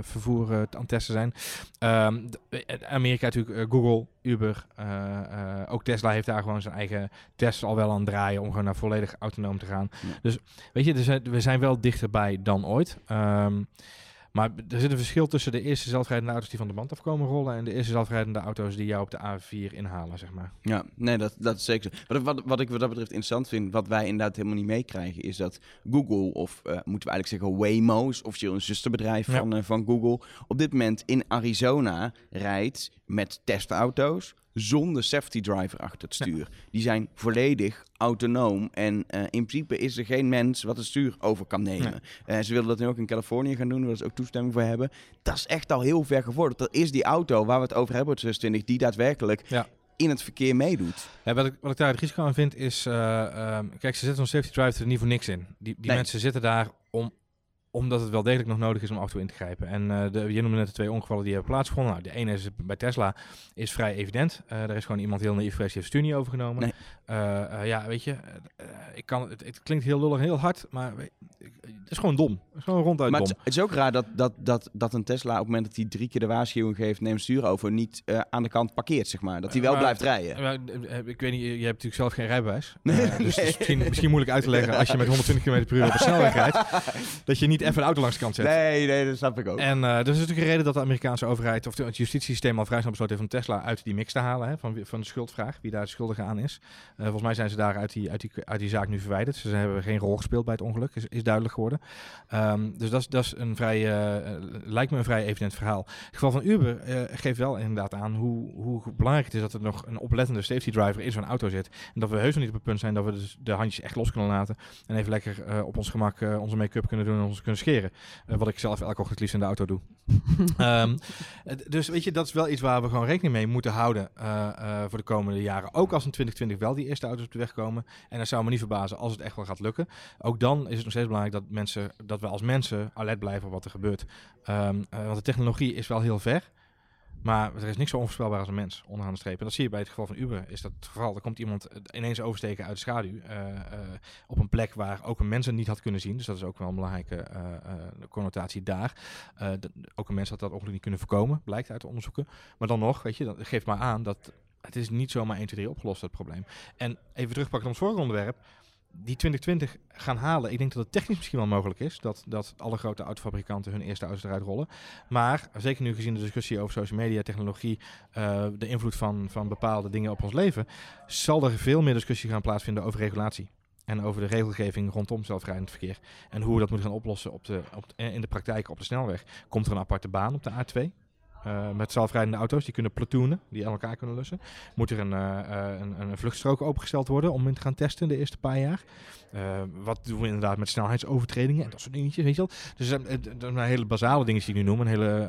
vervoer aan het testen zijn. Ehm, eh, Amerika natuurlijk, Google, Uber, eh, eh, ook Tesla heeft daar gewoon zijn eigen tests al wel aan het draaien om gewoon naar volledig autonoom te gaan. Ja. Dus weet je, zijn- we zijn wel dichterbij dan ooit. Ehm, maar er zit een verschil tussen de eerste zelfrijdende auto's die van de band afkomen rollen en de eerste zelfrijdende auto's die jou op de A4 inhalen, zeg maar. Ja, nee, dat, dat is zeker zo. Wat, wat, wat ik wat dat betreft interessant vind, wat wij inderdaad helemaal niet meekrijgen, is dat Google, of eh, moeten we eigenlijk zeggen Waymo, is officieel een zusterbedrijf Ja. van, eh, van Google, op dit moment in Arizona rijdt met testauto's zonder safety driver achter het Ja. stuur. Die zijn volledig autonoom en eh, in principe is er geen mens wat het stuur over kan nemen. Eh, ze willen dat nu ook in Californië gaan doen, waar ze ook toestemming voor hebben. Dat is echt al heel ver gevorderd. Dat is die auto waar we het over hebben, 2020, die daadwerkelijk Ja. in het verkeer meedoet. Ja, wat, ik, wat ik daar het risico aan vind is, eh, ehm, kijk, ze zetten zo'n safety driver er niet voor niks in. Die, die Nee. mensen zitten daar om, omdat het wel degelijk nog nodig is om af en toe in te grijpen. En eh, de, je noemde net de twee ongevallen die hebben plaatsgevonden. Nou, de ene is bij Tesla, is vrij evident. Eh er is gewoon iemand heel naïef geweest, die heeft niet overgenomen. Nee. Eh, ja, weet je, ik kan, het, het klinkt heel lullig, heel hard, maar het is gewoon dom. Het is gewoon ronduit Maar dom. het, het is ook raar dat, dat, dat, dat een Tesla op het moment dat hij drie keer de waarschuwing geeft, neem het stuur over, niet aan de kant parkeert, zeg maar. Dat hij wel blijft rijden. Ik weet niet, je hebt natuurlijk zelf geen rijbewijs. Nee, dus het nee. is misschien, misschien moeilijk uit te leggen als je met 120 km per uur op de snelweg rijdt. Dat je niet even een auto langs de kant zet. Nee, nee, dat snap ik ook. En eh er is natuurlijk een reden dat de Amerikaanse overheid, of de- het justitiesysteem al vrij snel besloten heeft om Tesla uit die mix te halen. Hè, van, van de schuldvraag, wie daar de schuldige aan is. Eh, volgens mij zijn ze daar uit die, uit, die, uit die zaak nu verwijderd. Ze hebben geen rol gespeeld bij het ongeluk, is, is duidelijk geworden. Ehm, dus dat is, dat is een vrij, eh, lijkt me een vrij evident verhaal. Het geval van Uber geeft wel inderdaad aan hoe, hoe belangrijk het is dat er nog een oplettende safety driver in zo'n auto zit. En dat we heus nog niet op het punt zijn dat we dus de handjes echt los kunnen laten. En even lekker op ons gemak onze make-up kunnen doen en ons kunnen scheren. Eh, wat ik zelf elke ochtend liefst in de auto doe. Ehm, dus weet je, dat is wel iets waar we gewoon rekening mee moeten houden eh, eh, voor de komende jaren. Ook als in 2020 wel die eerste auto's op de weg komen. En dat zou me niet verbazen als het echt wel gaat lukken. Ook dan is het nog steeds belangrijk dat, mensen, dat we als mensen alert blijven op wat er gebeurt. Ehm, eh, want de technologie is wel heel ver. Maar er is niks zo onvoorspelbaar als een mens, onderaan de streep. En dat zie je bij het geval van Uber. Is dat het geval. Er komt iemand eh, ineens oversteken uit de schaduw. eh, eh, op een plek waar ook een mens het niet had kunnen zien. Dus dat is ook wel een belangrijke connotatie daar. Dat- ook een mens had dat ongeluk niet kunnen voorkomen, blijkt uit de onderzoeken. Maar dan nog, weet je, dat geeft maar aan dat het is niet zomaar 1, 2, 3 opgelost, het probleem. En even terugpakken op ons vorige onderwerp. Die 2020 gaan halen. Ik denk dat het technisch misschien wel mogelijk is dat, dat alle grote autofabrikanten hun eerste auto's eruit rollen. Maar zeker nu gezien de discussie over social media, technologie, uh, de invloed van, van bepaalde dingen op ons leven, zal er veel meer discussie gaan plaatsvinden over regulatie. En over de regelgeving rondom zelfrijdend verkeer. En hoe we dat moeten gaan oplossen op de, op in de praktijk op de snelweg. Komt er een aparte baan op de A2? Uh, met zelfrijdende auto's die kunnen platoonen, die aan elkaar kunnen lussen. Moet er een, uh, een, een, vluchtstrook opengesteld worden om in te gaan testen de eerste paar jaar. Wat doen we inderdaad met snelheidsovertredingen en dat soort dingetjes, weet je wel. Dus dat zijn hele basale dingen die ik nu noem, en hele,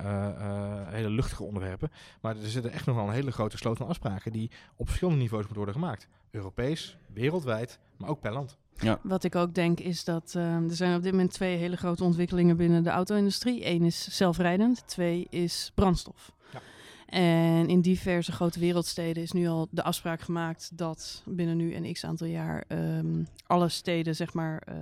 hele luchtige onderwerpen. Maar er zitten echt nog wel een hele grote sloot van afspraken die op verschillende niveaus moeten worden gemaakt. Europees, wereldwijd, maar ook per land. Ja. Wat ik ook denk is dat uh, er zijn op dit moment twee hele grote ontwikkelingen binnen de auto-industrie. Eén is zelfrijdend, twee is brandstof. Ja. En in diverse grote wereldsteden is nu al de afspraak gemaakt dat binnen nu een x aantal jaar um, alle steden, zeg maar, uh,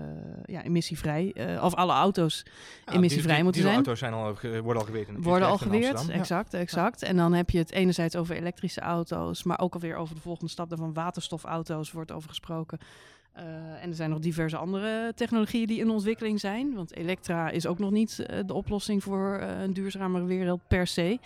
ja, emissievrij, uh, of alle auto's ja, emissievrij die, moeten die, die zijn. auto's zijn al, worden al geweerd. worden al geweerd, exact, exact. En dan heb je het enerzijds over elektrische auto's, maar ook alweer over de volgende stap van waterstofauto's wordt over gesproken. Uh, en er zijn nog diverse andere technologieën die in ontwikkeling zijn. Want elektra is ook nog niet uh, de oplossing voor uh, een duurzamere wereld per se.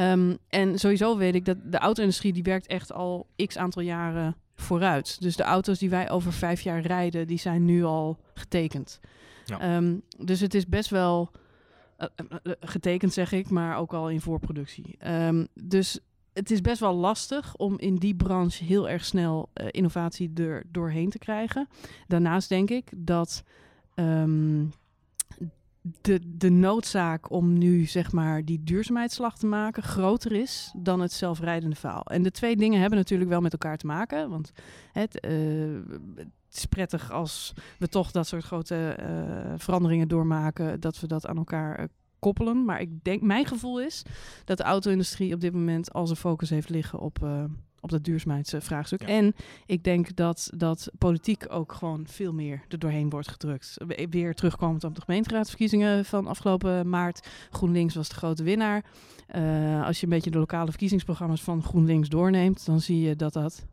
Um, en sowieso weet ik dat de auto-industrie die werkt echt al x aantal jaren vooruit. Dus de auto's die wij over vijf jaar rijden, die zijn nu al getekend. Ja. Um, dus het is best wel getekend, zeg ik, maar ook al in voorproductie. Um, dus het is best wel lastig om in die branche heel erg snel uh, innovatie er doorheen te krijgen. Daarnaast denk ik dat um, de, de noodzaak om nu zeg maar die duurzaamheidsslag te maken groter is dan het zelfrijdende verhaal. En de twee dingen hebben natuurlijk wel met elkaar te maken. Want het, uh, het is prettig als we toch dat soort grote uh, veranderingen doormaken, dat we dat aan elkaar koppelen. Maar ik denk, mijn gevoel is dat de auto-industrie op dit moment al zijn focus heeft liggen op, uh, op dat duurzaamheidsvraagstuk. Ja. En ik denk dat, dat politiek ook gewoon veel meer er doorheen wordt gedrukt. Weer terugkomend op de gemeenteraadsverkiezingen van afgelopen maart. GroenLinks was de grote winnaar. Uh, als je een beetje de lokale verkiezingsprogramma's van GroenLinks doorneemt, dan zie je dat dat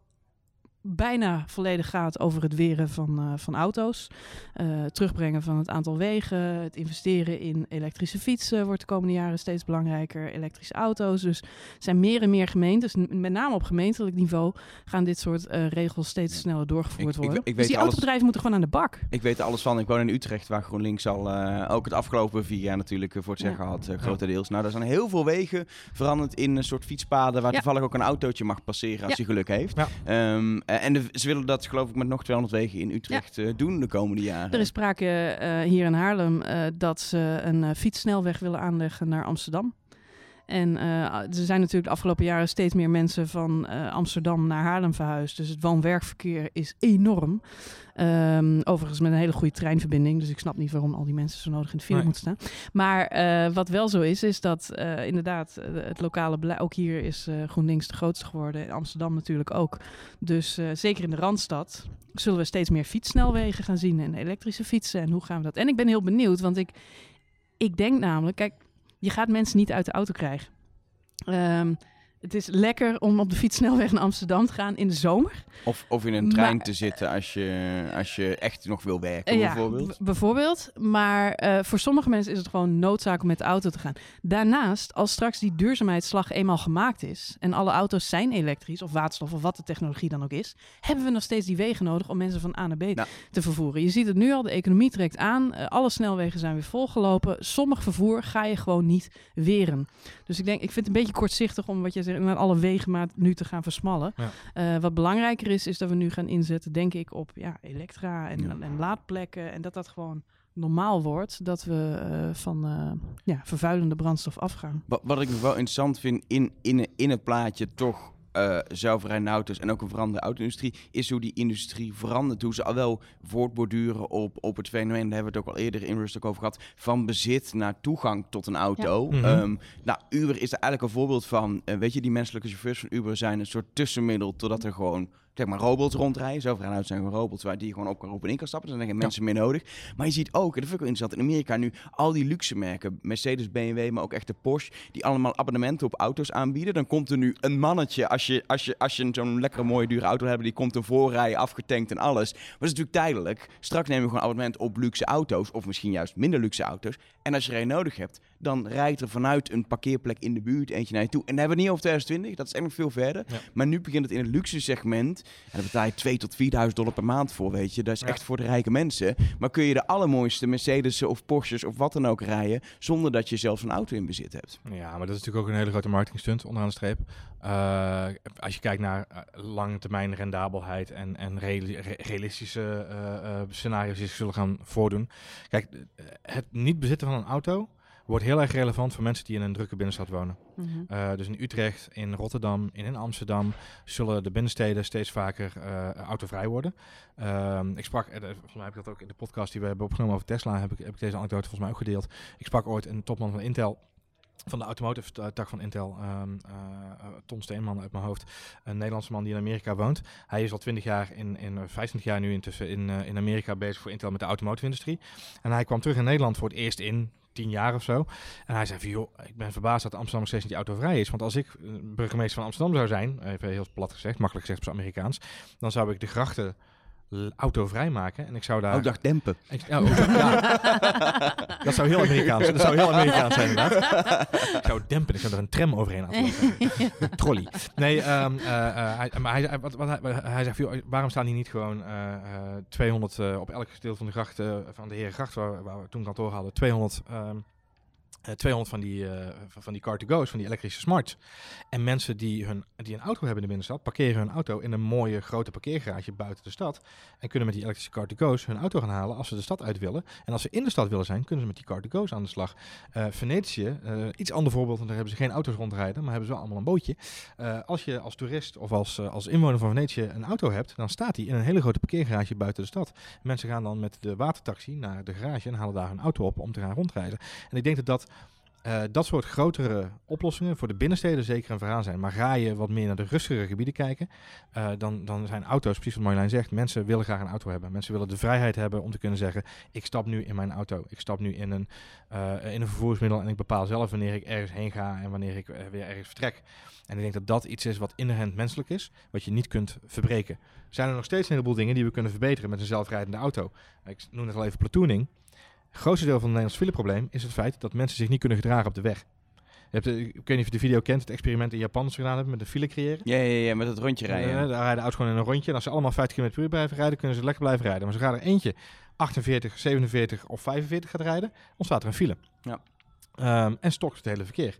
bijna volledig gaat over het weren van, uh, van auto's. Uh, terugbrengen van het aantal wegen. Het investeren in elektrische fietsen wordt de komende jaren steeds belangrijker. Elektrische auto's. Dus er zijn meer en meer gemeentes, met name op gemeentelijk niveau, gaan dit soort uh, regels steeds sneller doorgevoerd ik, worden. Ik, ik dus die alles, autobedrijven moeten gewoon aan de bak. Ik weet er alles van. Ik woon in Utrecht, waar GroenLinks al ook het afgelopen vier jaar natuurlijk voor het zeggen ja. had, grotendeels. Nou, er zijn heel veel wegen veranderd in een soort fietspaden, waar ja. toevallig ook een autootje mag passeren als je geluk heeft. Um, en de, ze willen dat geloof ik met nog 200 wegen in Utrecht ja. uh, doen de komende jaren. Er is sprake uh, hier in Haarlem dat ze een fietssnelweg willen aanleggen naar Amsterdam. En er zijn natuurlijk de afgelopen jaren steeds meer mensen van Amsterdam naar Haarlem verhuisd. Dus het woon-werkverkeer is enorm. Um, overigens met een hele goede treinverbinding. Dus ik snap niet waarom al die mensen zo nodig in de file nee. moeten staan. Maar uh, wat wel zo is, is dat inderdaad het lokale beleid... Ook hier is GroenLinks de grootste geworden. In Amsterdam natuurlijk ook. Dus zeker in de Randstad zullen we steeds meer fietssnelwegen gaan zien. En elektrische fietsen. En hoe gaan we dat? En ik ben heel benieuwd, want ik, ik denk namelijk... Kijk, je gaat mensen niet uit de auto krijgen. Um, het is lekker om op de fietssnelweg naar Amsterdam te gaan in de zomer. Of, of in een trein maar, te zitten als je, als je echt nog wil werken, ja, bijvoorbeeld. bijvoorbeeld. Maar uh, voor sommige mensen is het gewoon noodzaak om met de auto te gaan. Daarnaast, als straks die duurzaamheidsslag eenmaal gemaakt is... en alle auto's zijn elektrisch of waterstof of wat de technologie dan ook is... hebben we nog steeds die wegen nodig om mensen van A naar B nou. te vervoeren. Je ziet het nu al, de economie trekt aan. Uh, alle snelwegen zijn weer volgelopen. Sommig vervoer ga je gewoon niet weren. Dus ik denk, ik vind het een beetje kortzichtig om wat je zegt naar alle wegen maar nu te gaan versmallen. Ja. Uh, wat belangrijker is, is dat we nu gaan inzetten, denk ik, op ja, elektra en, ja. en laadplekken. En dat dat gewoon normaal wordt dat we uh, van uh, ja, vervuilende brandstof afgaan. Wat, wat ik nog wel interessant vind in, in, in het plaatje toch uh, zelfrijdende auto's en ook een veranderende auto-industrie, is hoe die industrie verandert. Hoe ze al wel voortborduren op, op het fenomeen, daar hebben we het ook al eerder in Rust ook over gehad, van bezit naar toegang tot een auto. Ja. Mm -hmm. um, nou, Uber is er eigenlijk een voorbeeld van. Uh, weet je, die menselijke chauffeurs van Uber zijn een soort tussenmiddel totdat er gewoon zeg maar robots rondrijden. Zo uit zijn robots waar die je gewoon op kan op en in kan stappen. Dus dan zijn geen mensen meer nodig. Maar je ziet ook, en dat vind ik wel interessant, in Amerika nu al die luxe merken, Mercedes, BMW, maar ook echt de Porsche, die allemaal abonnementen op auto's aanbieden. Dan komt er nu een mannetje, als je, als je, als je zo'n lekkere mooie dure auto hebt, die komt een voorrijden, afgetankt en alles. Maar dat is natuurlijk tijdelijk. Straks nemen we gewoon abonnement op luxe auto's, of misschien juist minder luxe auto's. En als je er een nodig hebt, dan rijdt er vanuit een parkeerplek in de buurt eentje naar je toe. En dan hebben we niet over 2020, dat is echt nog veel verder. Ja. Maar nu begint het in het luxe segment. En daar betaal je 2 tot 4.000 dollar per maand voor, weet je. Dat is Ja. echt voor de rijke mensen. Maar kun je de allermooiste Mercedes of Porsches of wat dan ook rijden, zonder dat je zelfs een auto in bezit hebt. Ja, maar dat is natuurlijk ook een hele grote marketingstunt onderaan de streep. Eh, als je kijkt naar uh, lange termijn rendabelheid en, en reali- re- realistische eh, eh, scenario's die zich zullen gaan voordoen. Kijk, eh, het niet bezitten van een auto wordt heel erg relevant voor mensen die in een drukke binnenstad wonen. Mhm. Uh, dus in Utrecht, in Rotterdam, in, in Amsterdam zullen de binnensteden steeds vaker uh, autovrij worden. Uh, ik sprak, uh, volgens mij heb ik dat ook in de podcast die we hebben opgenomen over Tesla, heb ik, heb ik deze anekdote volgens mij ook gedeeld. Ik sprak ooit een topman van Intel, van de automotive tak van Intel, um, uh, Tom Steenman uit mijn hoofd, een Nederlandse man die in Amerika woont. Hij is al 20 jaar, in, in 25 jaar nu intussen in, uh, in Amerika bezig voor Intel met de automotive industrie. En hij kwam terug in Nederland voor het eerst in tien jaar of zo. En hij zei van, joh, ik ben verbaasd dat Amsterdam nog steeds niet autovrij is. Want als ik burgemeester van Amsterdam zou zijn, even heel plat gezegd, makkelijk gezegd op Amerikaans, dan zou ik de grachten autovrij maken en ik zou daar... Ook dacht dempen. Ik, ja, ook, ja. dat zou heel Amerikaans Dat zou heel Amerikaans zijn inderdaad. ik zou dempen, ik zou er een tram overheen laten Een trolley. Nee, um, uh, uh, hij, maar hij, wat, wat, hij, hij zegt, joh, waarom staan hier niet gewoon uh, 200 op elk gedeelte van de gracht, van de Herengracht, waar, waar we toen kantoor hadden, 200... Um, uh, 200 van die, uh, van die car-to-go's, van die elektrische smarts. En mensen die, hun, die een auto hebben in de binnenstad, parkeren hun auto in een mooie grote parkeergarage buiten de stad. En kunnen met die elektrische car-to-go's hun auto gaan halen als ze de stad uit willen. En als ze in de stad willen zijn, kunnen ze met die car-to-go's aan de slag. Uh, Venetië, iets ander voorbeeld, want daar hebben ze geen auto's rondrijden, maar hebben ze wel allemaal een bootje. Als je als toerist of als, als inwoner van Venetië een auto hebt, dan staat die in een hele grote parkeergarage buiten de stad. Mensen gaan dan met de watertaxi naar de garage en halen daar hun auto op om te gaan rondrijden. En ik denk dat dat uh, dat soort grotere oplossingen voor de binnensteden zeker een verhaal zijn. Maar ga je wat meer naar de rustigere gebieden kijken, uh, dan, dan zijn auto's, precies wat Marjolein zegt, mensen willen graag een auto hebben. Mensen willen de vrijheid hebben om te kunnen zeggen, ik stap nu in mijn auto, ik stap nu in een, uh, in een vervoersmiddel en ik bepaal zelf wanneer ik ergens heen ga en wanneer ik weer ergens vertrek. En ik denk dat dat iets is wat inherent menselijk is, wat je niet kunt verbreken. Zijn er nog steeds een heleboel dingen die we kunnen verbeteren met een zelfrijdende auto? Ik noem net al even platooning. Het grootste deel van het Nederlands fileprobleem is het feit dat mensen zich niet kunnen gedragen op de weg. Je hebt, ik weet niet of je de video kent, het experiment in Japan dat ze gedaan hebben met een file creëren. Ja, ja, ja met het rondje rijden. Uh, daar rijden auto's gewoon in een rondje. En als ze allemaal 50 km per uur blijven rijden, kunnen ze lekker blijven rijden. Maar zodra er eentje 48, 47 of 45 gaat rijden, ontstaat er een file. Ja. Um, en stokt het hele verkeer.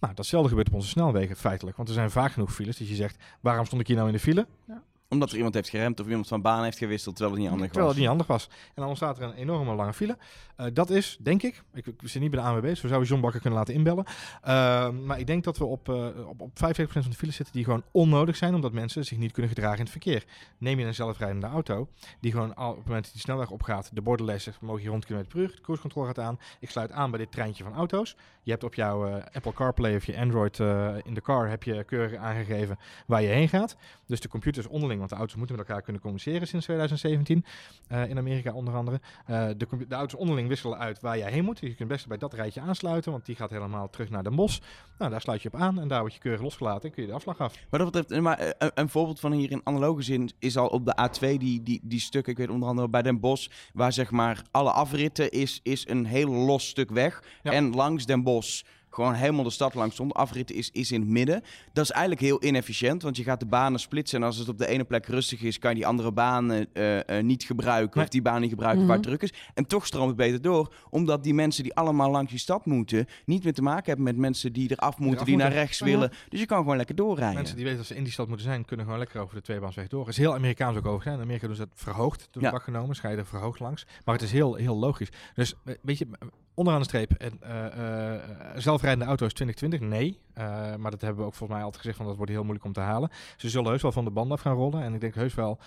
Nou, datzelfde gebeurt op onze snelwegen feitelijk. Want er zijn vaak genoeg files dat je zegt, waarom stond ik hier nou in de file? Ja omdat er iemand heeft geremd of iemand van baan heeft gewisseld terwijl het niet handig was. Terwijl het niet handig was. En dan ontstaat er een enorme lange file. Uh, dat is, denk ik, ik, ik zit niet bij de ANWB, dus we zouden John Bakker kunnen laten inbellen. Uh, maar ik denk dat we op, uh, op, op 75% van de files zitten die gewoon onnodig zijn, omdat mensen zich niet kunnen gedragen in het verkeer. Neem je een zelfrijdende auto, die gewoon al, op het moment dat die snelweg opgaat, de borden zegt, mogen je rond km per uur, de cruise control gaat aan. Ik sluit aan bij dit treintje van auto's. Je hebt op jouw uh, Apple CarPlay of je Android in de car, heb je keurig aangegeven waar je heen gaat. Dus de computers onderling, want de auto's moeten met elkaar kunnen communiceren sinds 2017. Uh, in Amerika onder andere. Uh, de, de, auto's onderling wisselen uit waar jij heen moet. Je kunt best bij dat rijtje aansluiten, want die gaat helemaal terug naar Den Bosch. Nou, daar sluit je op aan en daar word je keurig losgelaten en kun je de afslag af. Maar dat betreft, maar uh, een, een, voorbeeld van hier in analoge zin is al op de A2 die, die, die stukken, ik weet onder andere bij Den Bosch, waar zeg maar alle afritten is, is een heel los stuk weg. Ja. En langs Den Bosch gewoon helemaal de stad langs zonder afritten is, is in het midden. Dat is eigenlijk heel inefficiënt, want je gaat de banen splitsen. En als het op de ene plek rustig is, kan je die andere banen uh, uh, niet gebruiken. Nee. Of die baan niet gebruiken mm -hmm. waar het druk is. En toch stroomt het beter door, omdat die mensen die allemaal langs die stad moeten, niet meer te maken hebben met mensen die eraf moeten, eraf die moeten. naar rechts willen. Dus je kan gewoon lekker doorrijden. Mensen die weten dat ze in die stad moeten zijn, kunnen gewoon lekker over de tweebaansweg door. Is heel Amerikaans ook over. In Amerika doen ze dat verhoogd, door ja. genomen, scheiden verhoogd langs. Maar het is heel, heel logisch. Dus weet je, onderaan de streep, uh, uh, zelfrijdende auto's 2020, nee. Uh, maar dat hebben we ook volgens mij altijd gezegd, van dat wordt heel moeilijk om te halen. Ze zullen heus wel van de band af gaan rollen. En ik denk heus wel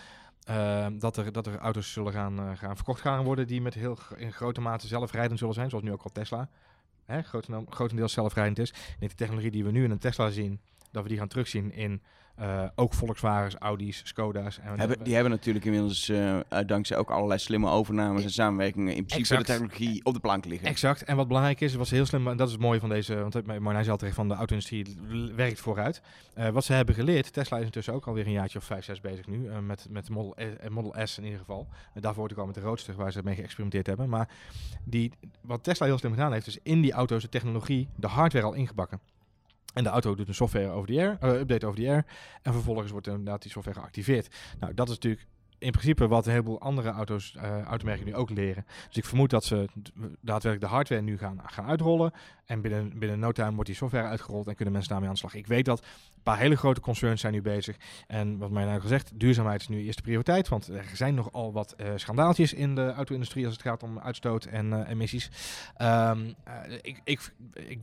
dat, er, dat er auto's zullen gaan, gaan verkocht gaan worden die met heel in grote mate zelfrijdend zullen zijn, zoals nu ook al Tesla. Hè, groten, grotendeels zelfrijdend is. En de technologie die we nu in een Tesla zien, dat we die gaan terugzien in eh, ook Volkswagens, Audi's, Skoda's. En Hebben, die hebben natuurlijk inmiddels uh, dankzij ook allerlei slimme overnames en samenwerkingen in principe Exact. de technologie op de plank liggen. Exact. En wat belangrijk is, was heel slim, en dat is het mooie van deze, want Marnij zei al terecht van de auto-industrie werkt vooruit. Uh, wat ze hebben geleerd, Tesla is intussen ook alweer een jaartje of vijf, zes bezig nu, met, met Model, e, Model S in ieder geval. Daarvoor ook al met de Roadster, waar ze mee geëxperimenteerd hebben. Maar die, wat Tesla heel slim gedaan heeft, is in die auto's de technologie, de hardware al ingebakken. En de auto doet een software over the air, uh, update over the air. En vervolgens wordt inderdaad die software geactiveerd. Nou, dat is natuurlijk in principe wat een heleboel andere auto's, uh, automerken nu ook leren. Dus ik vermoed dat ze daadwerkelijk de hardware nu gaan, gaan uitrollen. En binnen, binnen no time wordt die software uitgerold en kunnen mensen daarmee aan de slag. Ik weet dat een paar hele grote concerns zijn nu bezig. En wat mij nou gezegd, duurzaamheid is nu eerste prioriteit. Want er zijn nogal wat uh, schandaaltjes in de auto-industrie als het gaat om uitstoot en emissies. Um, ik, ik, ik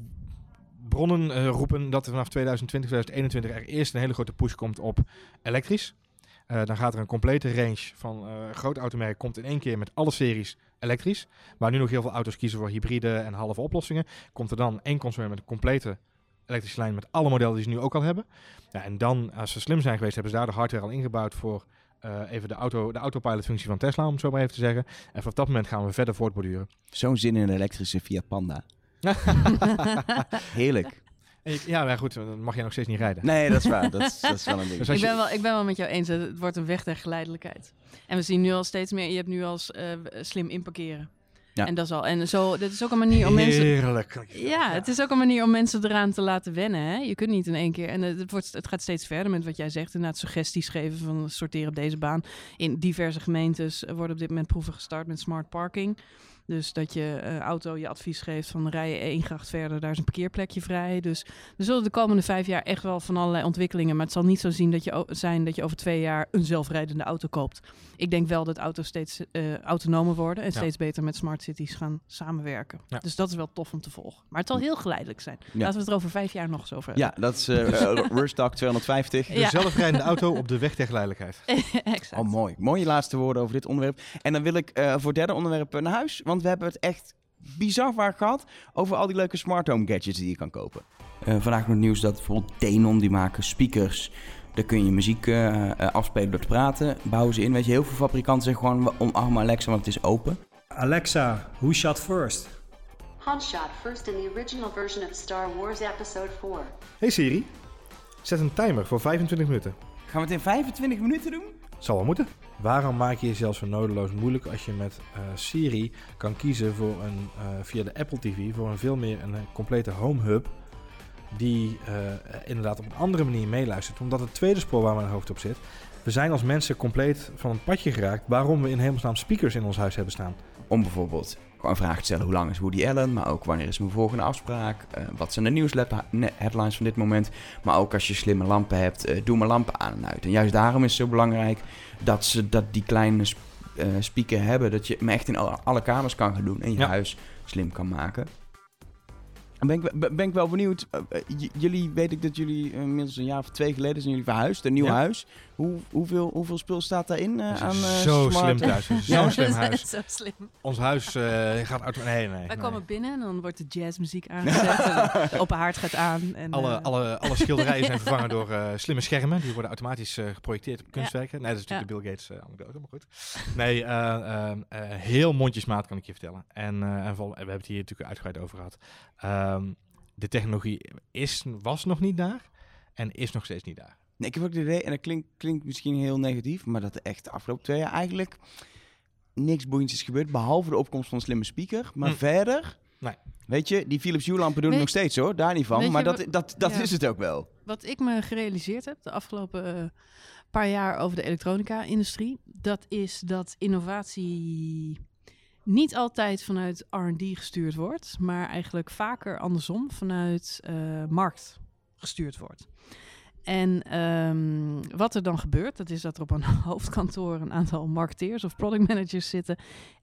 bronnen uh, roepen dat er vanaf 2020, 2021 er eerst een hele grote push komt op elektrisch. Uh, dan gaat er een complete range van uh, grote automerken komt in één keer met alle series elektrisch. Waar nu nog heel veel auto's kiezen voor hybride en halve oplossingen. Komt er dan één concern met een complete elektrische lijn met alle modellen die ze nu ook al hebben. Ja, en dan, als ze slim zijn geweest, hebben ze daar de hardware al ingebouwd voor even de, auto, de autopilot functie van Tesla, om het zo maar even te zeggen. En vanaf dat moment gaan we verder voortborduren. Zo'n zin in een elektrische Fiat Panda. Heerlijk. Ja, maar goed, dan mag jij nog steeds niet rijden. Nee, dat is waar. Dat is, dat is wel een ding. Dus ik, ben wel, ik ben wel met jou eens. Het wordt een weg der geleidelijkheid. En we zien nu al steeds meer. Je hebt nu al uh, slim inparkeren. Ja. En dat is al. En zo, dit is ook een manier om mensen. Heerlijk. Ja, het is ook een manier om mensen eraan te laten wennen. Hè? Je kunt niet in één keer. En het, wordt, het gaat steeds verder met wat jij zegt. Inderdaad, suggesties geven van sorteer op deze baan. In diverse gemeentes worden op dit moment proeven gestart met smart parking. Dus dat je uh, auto je advies geeft van rij je één gracht verder, daar is een parkeerplekje vrij. Dus er zullen de komende vijf jaar echt wel van allerlei ontwikkelingen. Maar het zal niet zo zien dat je zijn dat je over twee jaar een zelfrijdende auto koopt. Ik denk wel dat auto's steeds uh, autonomer worden en ja. steeds beter met smart cities gaan samenwerken. Ja. Dus dat is wel tof om te volgen. Maar het zal heel geleidelijk zijn. Ja. Laten we het er over vijf jaar nog eens over hebben. Ja, dat is uh, Rushtalk 250. De zelfrijdende auto op de weg der geleidelijkheid. exact. Oh, mooi. Mooie laatste woorden over dit onderwerp. En dan wil ik uh, voor het derde onderwerp naar huis. Want we hebben het echt bizar vaak gehad over al die leuke smart home gadgets die je kan kopen. Uh, vandaag nog nieuws dat bijvoorbeeld Denon, die maken speakers. Daar kun je muziek uh, afspelen door te praten. Bouwen ze in. Weet je, heel veel fabrikanten zeggen gewoon omarm Alexa, want het is open. Alexa, who shot first? Han shot first in the original version of Star Wars Episode 4. Hey Siri, zet een timer voor 25 minuten. Gaan we het in 25 minuten doen? Zal wel moeten. Waarom maak je jezelf zo nodeloos moeilijk als je met uh, Siri kan kiezen voor een, uh, via de Apple TV voor een veel meer een complete home hub die uh, inderdaad op een andere manier meeluistert. Omdat het tweede spoor waar mijn hoofd op zit, we zijn als mensen compleet van het padje geraakt waarom we in hemelsnaam speakers in ons huis hebben staan. Om bijvoorbeeld een vraag te stellen, hoe lang is Woody Allen? Maar ook wanneer is mijn volgende afspraak? Uh, wat zijn de nieuwsheadlines van dit moment? Maar ook als je slimme lampen hebt, uh, doe mijn lampen aan en uit. En juist daarom is het zo belangrijk dat ze dat die kleine sp uh, speaker hebben. Dat je hem echt in alle, alle kamers kan gaan doen en je ja. huis slim kan maken. Ben ik, ben ik wel benieuwd. Uh, jullie, weet ik dat jullie uh, inmiddels een jaar of twee geleden zijn jullie verhuisd. Een nieuw ja. huis. Hoe, hoeveel, hoeveel spul staat daarin uh, aan Zo smart? slim thuis. Ja. slim huis. Zo slim. Ons huis gaat uit... Nee, nee. Wij nee. komen binnen en dan wordt de jazzmuziek aangezet. de open haard gaat aan. En, alle, alle, alle schilderijen zijn vervangen door slimme schermen. Die worden automatisch geprojecteerd op kunstwerken. Nee, dat is natuurlijk de Bill Gates anekdote, maar goed. Nee, heel mondjesmaat kan ik je vertellen. En, en vol, we hebben het hier natuurlijk uitgebreid over gehad. Um, de technologie is, was nog niet daar en is nog steeds niet daar. Nee, ik heb ook het idee, en dat klinkt, klinkt misschien heel negatief, maar dat er echt de afgelopen twee jaar eigenlijk niks boeiends is gebeurd, behalve de opkomst van een slimme speaker. Maar hm. verder, nee. weet je, die Philips Hue lampen doen het nog steeds hoor, daar niet van. Maar dat, dat, dat, dat ja. is het ook wel. Wat ik me gerealiseerd heb de afgelopen uh, paar jaar over de elektronica-industrie, dat is dat innovatie niet altijd vanuit R&D gestuurd wordt, maar eigenlijk vaker andersom vanuit uh, markt gestuurd wordt. En um, wat er dan gebeurt, dat is dat er op een hoofdkantoor een aantal marketeers of product managers zitten.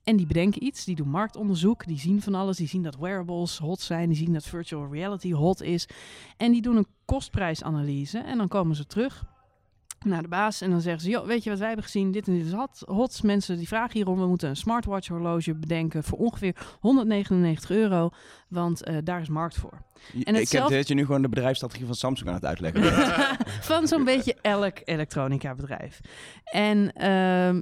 En die bedenken iets, die doen marktonderzoek, die zien van alles. Die zien dat wearables hot zijn, die zien dat virtual reality hot is. En die doen een kostprijsanalyse en dan komen ze terug naar de baas en dan zeggen ze, joh, weet je wat wij hebben gezien? Dit en dit is hot. hot. Mensen die vragen hierom, we moeten een smartwatch horloge bedenken voor ongeveer 199 euro, want eh, daar is markt voor. En ik heb zelf- dat je nu gewoon de bedrijfsstrategie van Samsung aan het uitleggen. van zo'n beetje elk elektronica bedrijf. En ehm,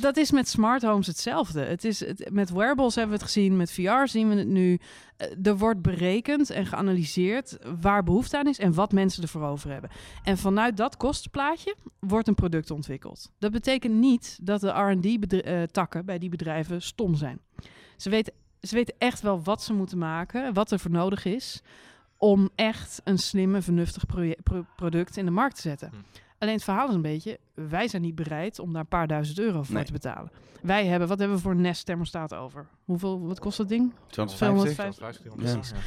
dat is met smart homes hetzelfde. Het is, het, met wearables hebben we het gezien, met VR zien we het nu. Eh, er wordt berekend en geanalyseerd waar behoefte aan is en wat mensen ervoor over hebben. En vanuit dat kostenplaatje wordt een product ontwikkeld. Dat betekent niet dat de R&D-takken bij die bedrijven stom zijn. Ze weten, ze weten echt wel wat ze moeten maken, wat er voor nodig is om echt een slimme, vernuftig product in de markt te zetten. Hm. Alleen het verhaal is een beetje, wij zijn niet bereid om daar een paar duizend euro voor Nee. te betalen. Wij hebben, wat hebben we voor een Nest thermostaat over? Hoeveel, wat kost dat ding? 250? 250. Ja.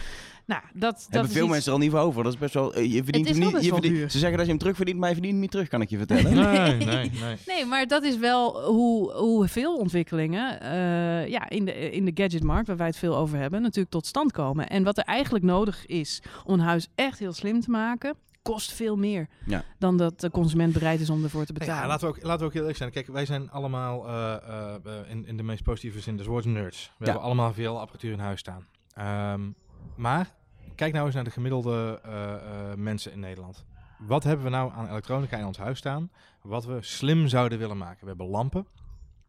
Nou, dat, dat Hebben is veel iets- mensen er al niet voor over. Dat is best wel. eh, Je verdient is hem wel niet. best Je verdient, duur. ze zeggen dat je hem terugverdient, maar je verdient hem niet terug, kan ik je vertellen. Nee, nee, nee. Nee, maar dat is wel hoe, hoe veel ontwikkelingen eh, ja, in, de, in de gadgetmarkt, waar wij het veel over hebben, natuurlijk tot stand komen. En wat er eigenlijk nodig is om een huis echt heel slim te maken, kost veel meer Ja. dan dat de consument bereid is om ervoor te betalen. Ja, laten, we ook, laten we ook heel eerlijk zijn. Kijk, wij zijn allemaal eh, eh, eh, in, in de meest positieve zin des woords nerds. We Ja. hebben allemaal veel apparatuur in huis staan. Ehm, maar kijk nou eens naar de gemiddelde eh, eh, mensen in Nederland. Wat hebben we nou aan elektronica in ons huis staan? Wat we slim zouden willen maken. We hebben lampen.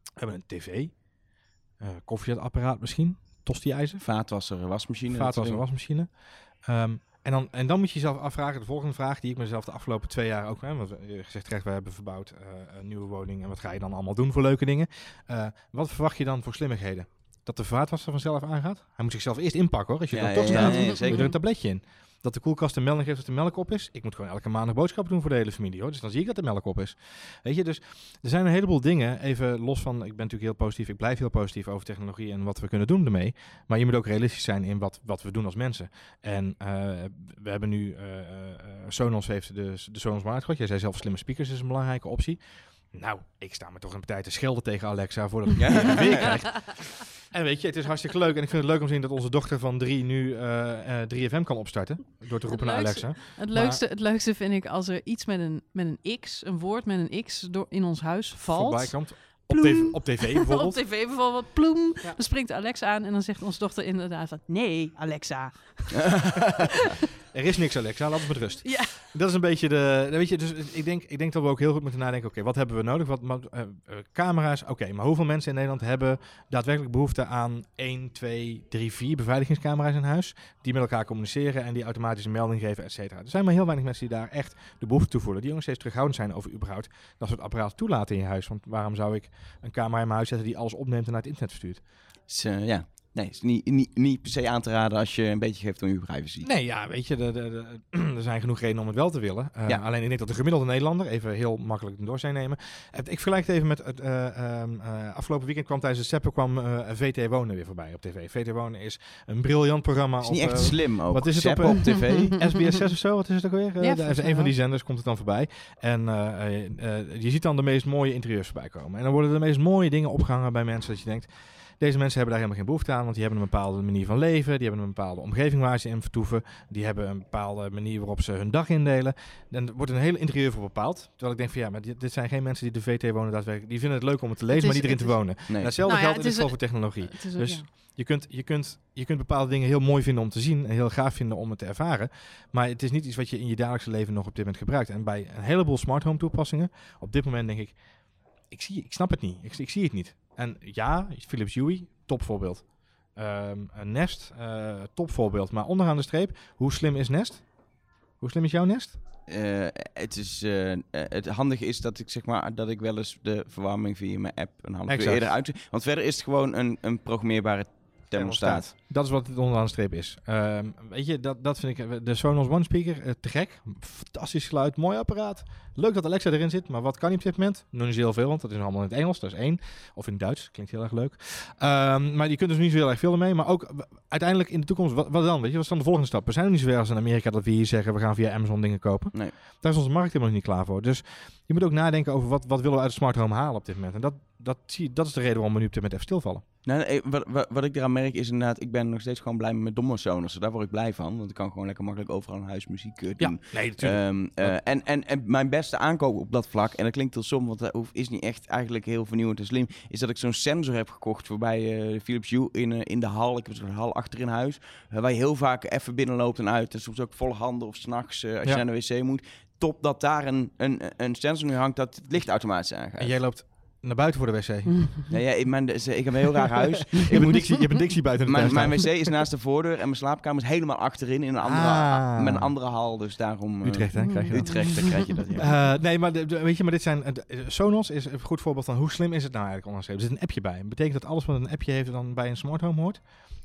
We hebben een tv. eh koffiezetapparaat misschien. Tosti-ijzer. Vaatwasser, wasmachine. Vaatwasser, wasmachine. Ehm, en, dan, en dan moet je jezelf afvragen, de volgende vraag die ik mezelf de afgelopen twee jaar ook, hè, want we- je gezegd terecht, we hebben verbouwd eh, een nieuwe woning en wat ga je dan allemaal doen voor leuke dingen? Eh, wat verwacht je dan voor slimmigheden? Dat de vaatwasser vanzelf aangaat? Hij moet zichzelf eerst inpakken hoor, als je Ja, er toch ja, staat, zeker. je er een tabletje in. Dat de koelkast een melding geeft dat de melk op is. Ik moet gewoon elke maandag boodschappen doen voor de hele familie hoor. Dus dan zie ik dat de melk op is. Weet je, dus er zijn een heleboel dingen, even los van, ik ben natuurlijk heel positief, ik blijf heel positief over technologie en wat we kunnen doen ermee. Maar je moet ook realistisch zijn in wat, wat we doen als mensen. En eh, we hebben nu, eh, eh, Sonos heeft de, de Sonos Smartwatch. Jij zei zelf slimme speakers is een belangrijke optie. Nou, ik sta me toch een partij te schelden tegen Alexa voordat ik Ja. het weer krijg. En weet je, het is hartstikke leuk. En ik vind het leuk om te zien dat onze dochter van drie nu eh, eh, 3FM kan opstarten. Door te roepen naar leukste- Alexa. Het leukste, het leukste vind ik als er iets met een, met een X, een woord met een X door in ons huis valt. Voorbij komt. Op tv, op tv bijvoorbeeld. Op tv bijvoorbeeld, ploem. Ja. Dan springt Alexa aan en dan zegt onze dochter inderdaad van... Nee, Alexa. Er is niks Alexa, laat het met rust. Ja. Dat is een beetje de... Weet je, dus ik denk, ik denk dat we ook heel goed moeten nadenken. Oké, wat hebben we nodig? Wat, wat, eh, eh, camera's, oké. maar hoeveel mensen in Nederland hebben daadwerkelijk behoefte aan 1, 2, 3, 4 beveiligingscamera's in huis? Die met elkaar communiceren en die automatisch een melding geven, et cetera. Er zijn maar heel weinig mensen die daar echt de behoefte toe voelen. Die nog steeds terughoudend zijn over überhaupt dat soort apparaten toelaten in je huis. Want waarom zou ik een camera in mijn huis zetten die alles opneemt en naar het internet verstuurt? Eh, ja. Nee, is niet, niet, niet per se aan te raden als je een beetje geeft om je privacy. Nee, ja, weet je, de, de, de- er zijn genoeg redenen om het wel te willen. Eh, Ja. Alleen ik denk dat de gemiddelde Nederlander, even heel makkelijk een doorzijn nemen. Het- Ik vergelijk het even met het eh, ehm, eh, afgelopen weekend kwam tijdens de Seppen kwam eh, VT Wonen weer voorbij op tv. VT Wonen is een briljant programma is niet op, echt slim ook. wat is het op, Zappen op tv? SBS 6 of zo, wat is het ook weer? Ja, een van die zenders komt het dan voorbij. En eh, eh, eh, je ziet dan de meest mooie interieurs voorbij komen. En dan worden de meest mooie dingen opgehangen bij mensen dat je denkt... Deze mensen hebben daar helemaal geen behoefte aan, want die hebben een bepaalde manier van leven. Die hebben een bepaalde omgeving waar ze in vertoeven. Die hebben een bepaalde manier waarop ze hun dag indelen. En er wordt een hele interieur voor bepaald. Terwijl ik denk van ja, maar dit, dit zijn geen mensen die de VT wonen daadwerkelijk. Die vinden het leuk om het te lezen, is- maar niet erin te wonen. Nee. En hetzelfde Nou ja, geldt het in het geval voor technologie. Het is ook, Dus ja. je kunt, je, kunt, je kunt bepaalde dingen heel mooi vinden om te zien en heel gaaf vinden om het te ervaren. Maar het is niet iets wat je in je dagelijkse leven nog op dit moment gebruikt. En bij een heleboel smart home toepassingen, op dit moment denk ik, ik, zie, ik snap het niet. Ik, ik zie het niet. En ja, Philips Hue, topvoorbeeld. Een Nest, eh, topvoorbeeld. Maar onderaan de streep, hoe slim is Nest? Hoe slim is jouw Nest? Eh, het, is, eh, het handige is dat ik zeg maar dat ik wel eens de verwarming via mijn app een half uur Exact. eerder uit. Want verder is het gewoon een, een programmeerbare thermostaat. Dat is wat het onderaan de streep is. Ehm, weet je, dat, dat vind ik... De Sonos One Speaker, te gek. Fantastisch geluid, mooi apparaat. Leuk dat Alexa erin zit, maar wat kan hij op dit moment? Nog niet heel veel, want dat is allemaal in het Engels. Dat is één. Of in het Duits, klinkt heel erg leuk. Ehm, maar je kunt dus niet zo heel erg veel ermee. Maar ook uiteindelijk in de toekomst, wat, wat dan? Weet je, wat is dan de volgende stap? We zijn nog niet zo ver als in Amerika dat we hier zeggen, we gaan via Amazon dingen kopen. Nee. Daar is onze markt helemaal nog niet klaar voor. Dus je moet ook nadenken over wat, wat willen we uit de smart home halen op dit moment. En dat dat, zie, dat is de reden waarom we nu op dit moment even stilvallen. Nee, wat, wat, wat ik eraan merk is inderdaad, ik ben nog steeds gewoon blij met domme Sonos. Daar word ik blij van, want ik kan gewoon lekker makkelijk overal een huis muziek eh, doen. nee, natuurlijk. Ehm, eh, en, en, en mijn beste aankoop op dat vlak, en dat klinkt heel som, want dat is niet echt eigenlijk heel vernieuwend en slim, is dat ik zo'n sensor heb gekocht voorbij eh Philips Hue in, eh, in de hal. Ik heb zo'n hal achter in huis, eh, waar je heel vaak even binnenloopt en uit. En soms ook volle handen of s'nachts als Ja. je naar de wc moet. Top dat daar een, een, een sensor nu hangt dat het licht automatisch aangaat. en jij loopt naar buiten voor de wc. Nee, ja, ik, mijn, ik heb een heel raar huis. Je hebt een dictie, je hebt een dictie buiten de Mijn, tuin mijn wc is naast de voordeur en mijn slaapkamer is helemaal achterin in een andere, Ah. met een andere hal. Dus daarom... eh, Utrecht, hè, krijg je dat. Utrecht, dan krijg je dat. Ja. Eh, nee, maar de- de- weet je, maar dit zijn. de- eh, Sonos is een goed voorbeeld van hoe slim is het nou eigenlijk onderschreven. Er zit een appje bij. Betekent dat alles wat een appje heeft dan bij een smart home hoort?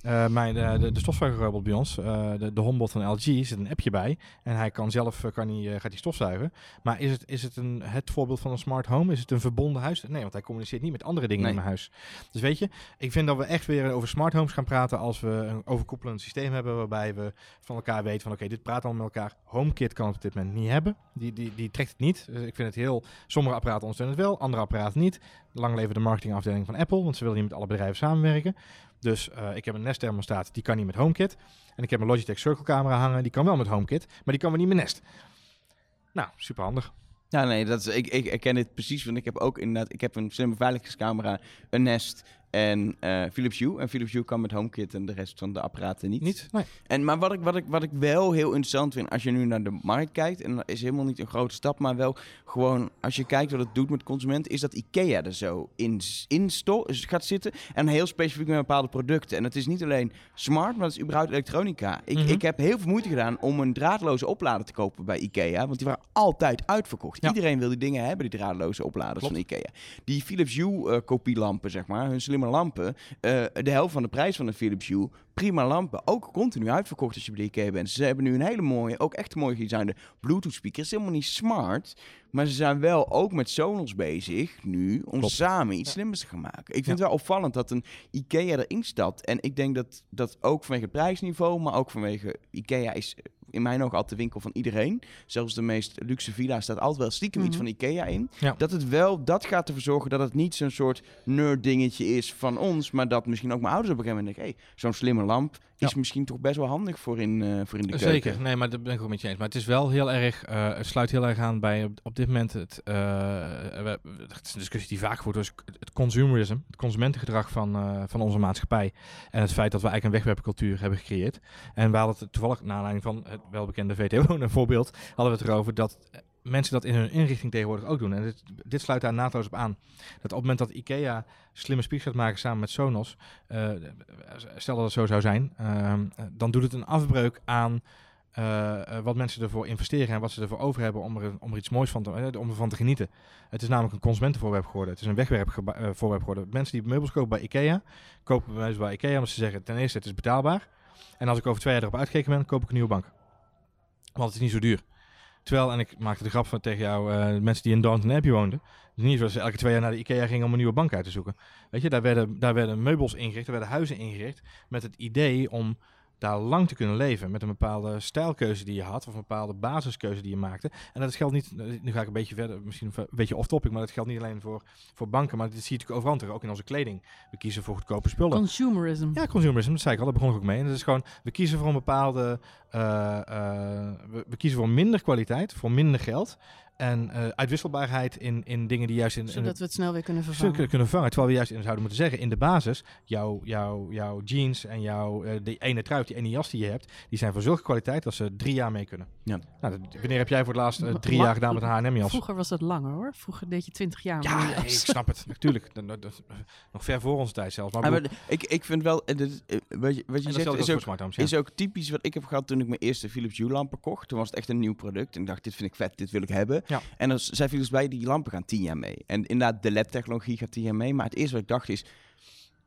Eh, mijn, eh, de, de stofzuigerrobot bij ons, eh, de, de Homebot van LG, zit een appje bij. En hij kan zelf, kan hij, gaat hij stofzuigen. Maar is het, is het een, het voorbeeld van een smart home? Is het een verbonden huis? Nee, want hij communiceert niet met andere dingen Nee. in mijn huis. Dus weet je, ik vind dat we echt weer over smart homes gaan praten als we een overkoepelend systeem hebben waarbij we van elkaar weten van oké, dit praat allemaal met elkaar. HomeKit kan het op dit moment niet hebben. Die, die, die trekt het niet. Dus ik vind het heel... Sommige apparaten ondersteunen het wel, andere apparaten niet. Lang leven de marketingafdeling van Apple, want ze willen niet met alle bedrijven samenwerken. Dus eh, ik heb een Nest thermostaat, die kan niet met HomeKit. En ik heb een Logitech Circle camera hangen, die kan wel met HomeKit, maar die kan weer niet met Nest. Nou, super handig. Ja, nee, dat is, ik, ik herken dit precies. Want ik heb ook inderdaad... Ik heb een slimme beveiligingscamera, een Nest en eh, Philips Hue. En Philips Hue kan met HomeKit en de rest van de apparaten niet. Niet? Nee. En, maar wat ik, wat, ik, wat ik wel heel interessant vind, als je nu naar de markt kijkt, en dat is helemaal niet een grote stap, maar wel gewoon, als je kijkt wat het doet met consumenten, is dat IKEA er zo in, in gaat zitten. En heel specifiek met bepaalde producten. En het is niet alleen smart, maar het is überhaupt elektronica. Ik, Mhm. ik heb heel veel moeite gedaan om een draadloze oplader te kopen bij IKEA, want die waren altijd uitverkocht. Ja. Iedereen wil die dingen hebben, die draadloze opladers Klopt. van IKEA. Die Philips Hue eh, kopielampen, zeg maar, hun slimme lampen, eh, de helft van de prijs van de Philips Hue. Prima lampen, ook continu uitverkocht als je bij de IKEA bent. Ze hebben nu een hele mooie, ook echt mooi gedesignde Bluetooth speaker. Het is helemaal niet smart, maar ze zijn wel ook met Sonos bezig nu om Klopt. samen iets Ja. slimmers te gaan maken. Ik vind het wel opvallend dat een IKEA erin stapt. En ik denk dat dat ook vanwege het prijsniveau, maar ook vanwege IKEA is in mijn ogen altijd de winkel van iedereen. Zelfs de meest luxe villa staat altijd wel stiekem iets Mhm. van IKEA in. Ja. Dat het wel, dat gaat ervoor zorgen dat het niet zo'n soort nerd dingetje is van ons, maar dat misschien ook mijn ouders op een gegeven moment denken, hey, zo'n slimme lamp is Ja. misschien toch best wel handig voor in, eh, voor in de keuken. Zeker, nee, maar dat ben ik ook met je eens. Maar het is wel heel erg, eh, het sluit heel erg aan bij op, op dit moment het, eh, we- het is een discussie die vaak wordt, dus het consumerism, het consumentengedrag van, van onze maatschappij en het feit dat we eigenlijk een wegwerpcultuur hebben gecreëerd. En we hadden het toevallig, naar aanleiding van het welbekende VTO, een voorbeeld, hadden we het erover dat mensen dat in hun inrichting tegenwoordig ook doen. En dit, dit sluit daar naadloos op aan. Dat op het moment dat IKEA slimme speakers gaat maken samen met Sonos, eh, stel dat het zo zou zijn, ehm, eh, dan doet het een afbreuk aan eh, eh, wat mensen ervoor investeren en wat ze ervoor over hebben om er, om iets moois van te, om te genieten. Het is namelijk een consumentenvoorwerp geworden. Het is een wegwerpvoorwerp geworden. Mensen die meubels kopen bij IKEA, kopen meubels bij IKEA omdat ze zeggen, ten eerste, het is betaalbaar. En als ik over twee jaar erop uitgekeken ben, koop ik een nieuwe bank. Want het is niet zo duur. Terwijl, en ik maakte de grap van tegen jou, eh, mensen die in Downton Abbey woonden. Is niet zoals ze elke twee jaar naar de IKEA gingen om een nieuwe bank uit te zoeken. Weet je, daar werden, daar werden meubels ingericht, daar werden huizen ingericht met het idee om daar lang te kunnen leven. Met een bepaalde stijlkeuze die je had, of een bepaalde basiskeuze die je maakte. En dat geldt niet, eh, nu ga ik een beetje verder, misschien een beetje off-topic, maar dat geldt niet alleen voor, voor banken, maar dit zie je natuurlijk overal terug, ook in onze kleding. We kiezen voor goedkope spullen. Consumerism. Ja, consumerism, dat zei ik al, daar begon ik ook mee. En dat is gewoon, we kiezen voor een bepaalde, eh, eh, we, we kiezen voor minder kwaliteit, voor minder geld. En eh, uitwisselbaarheid in, in dingen die juist in, in Zodat we het snel weer kunnen Zullen vervangen. kunnen, kunnen vangen. Terwijl we juist in zouden moeten zeggen, in de basis, jouw, jouw, jouw jeans en jouw, eh, die ene trui, die ene jas die je hebt, die zijn van zulke kwaliteit dat ze drie jaar mee kunnen. Ja. Nou, dat- wanneer heb jij voor het laatst eh, drie jaar gedaan met een H&M-jas? Vroeger was dat langer hoor. Vroeger deed je 20 jaar. Ja, nee, ik snap het. Natuurlijk. Dat- dat- dat- Nog ver voor onze tijd zelfs. Maar, Ah, bedoel- ik, ik vind wel, dit is, wat je, wat je zegt is ook, smart homes, ja. is ook typisch wat ik heb gehad toen ik mijn eerste Philips Hue lampen kocht. Toen was het echt een nieuw product. En ik dacht, dit vind ik vet, dit wil ik hebben. Ja. En dan zei Philips bij, die lampen gaan tien jaar mee. En inderdaad, de LED-technologie gaat tien jaar mee. Maar het eerste wat ik dacht is,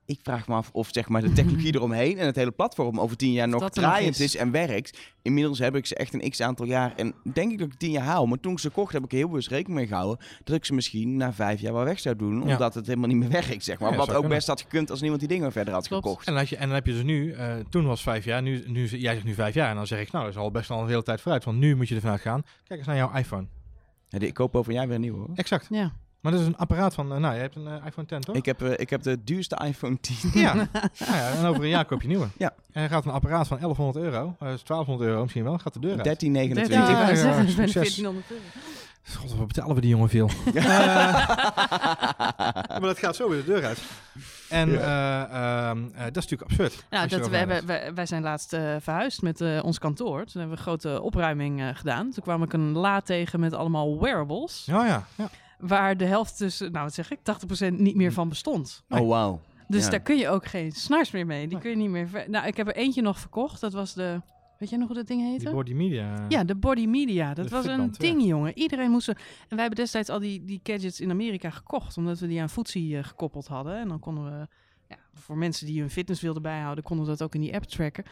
ik vraag me af of zeg maar, de technologie eromheen en het hele platform over tien jaar nog dat draaiend is. is. en werkt. Inmiddels heb ik ze echt een x aantal jaar. En denk ik dat ik tien jaar haal. Maar toen ik ze kocht, heb ik er heel bewust rekening mee gehouden. Dat ik ze misschien na vijf jaar wel weg zou doen. Ja. Omdat het helemaal niet meer werkt, zeg maar. Ja, Wat ook kunnen. best had gekund als niemand die dingen verder had Klopt. gekocht. En je, en dan heb je dus nu, eh, toen was vijf jaar, nu, nu, jij zegt nu vijf jaar. En dan zeg ik, nou, dat is al best al een hele tijd vooruit. Want nu moet je ervan uitgaan, kijk eens naar jouw iPhone. Ja, die- ik koop over een jaar weer een nieuwe hoor. Exact. Ja. Maar dat is een apparaat van, eh, nou, je hebt een eh, iPhone 10, toch? Ik heb, eh, ik heb de duurste iPhone 10. Ja. Nou ja, en over een jaar koop je een nieuwe. Ja. En hij gaat een apparaat van 1100 euro, eh, dus 1200 euro misschien wel, gaat de deur uit. 1329. Ja, Ja, ja, ja, zeggen, ja, ik ben succes. 1400 euro. God, wat betalen we die jongen veel. Eh, maar dat gaat zo weer de deur uit. En eh, ehm, eh, dat is natuurlijk absurd. Nou, dat, erover we hebben, nadenkt. wij, wij zijn laatst eh, verhuisd met eh, ons kantoor. Toen hebben we een grote opruiming eh, gedaan. Toen kwam ik een la tegen met allemaal wearables. Ja, ja. ja. Waar de helft tussen, nou wat zeg ik, 80% niet meer van bestond. Oh, wauw. Dus Ja. daar kun je ook geen snars meer mee. Die kun je niet meer... ver- Nou, ik heb er eentje nog verkocht. Dat was de... Weet jij nog hoe dat ding heette? Die body media. Ja, de Body Media. Dat De was een ja. ding, jongen. Iedereen moest... er- En wij hebben destijds al die, die gadgets in Amerika gekocht. Omdat we die aan Footsie eh, gekoppeld hadden. En dan konden we... Ja, voor mensen die hun fitness wilden bijhouden... konden we dat ook in die app tracken.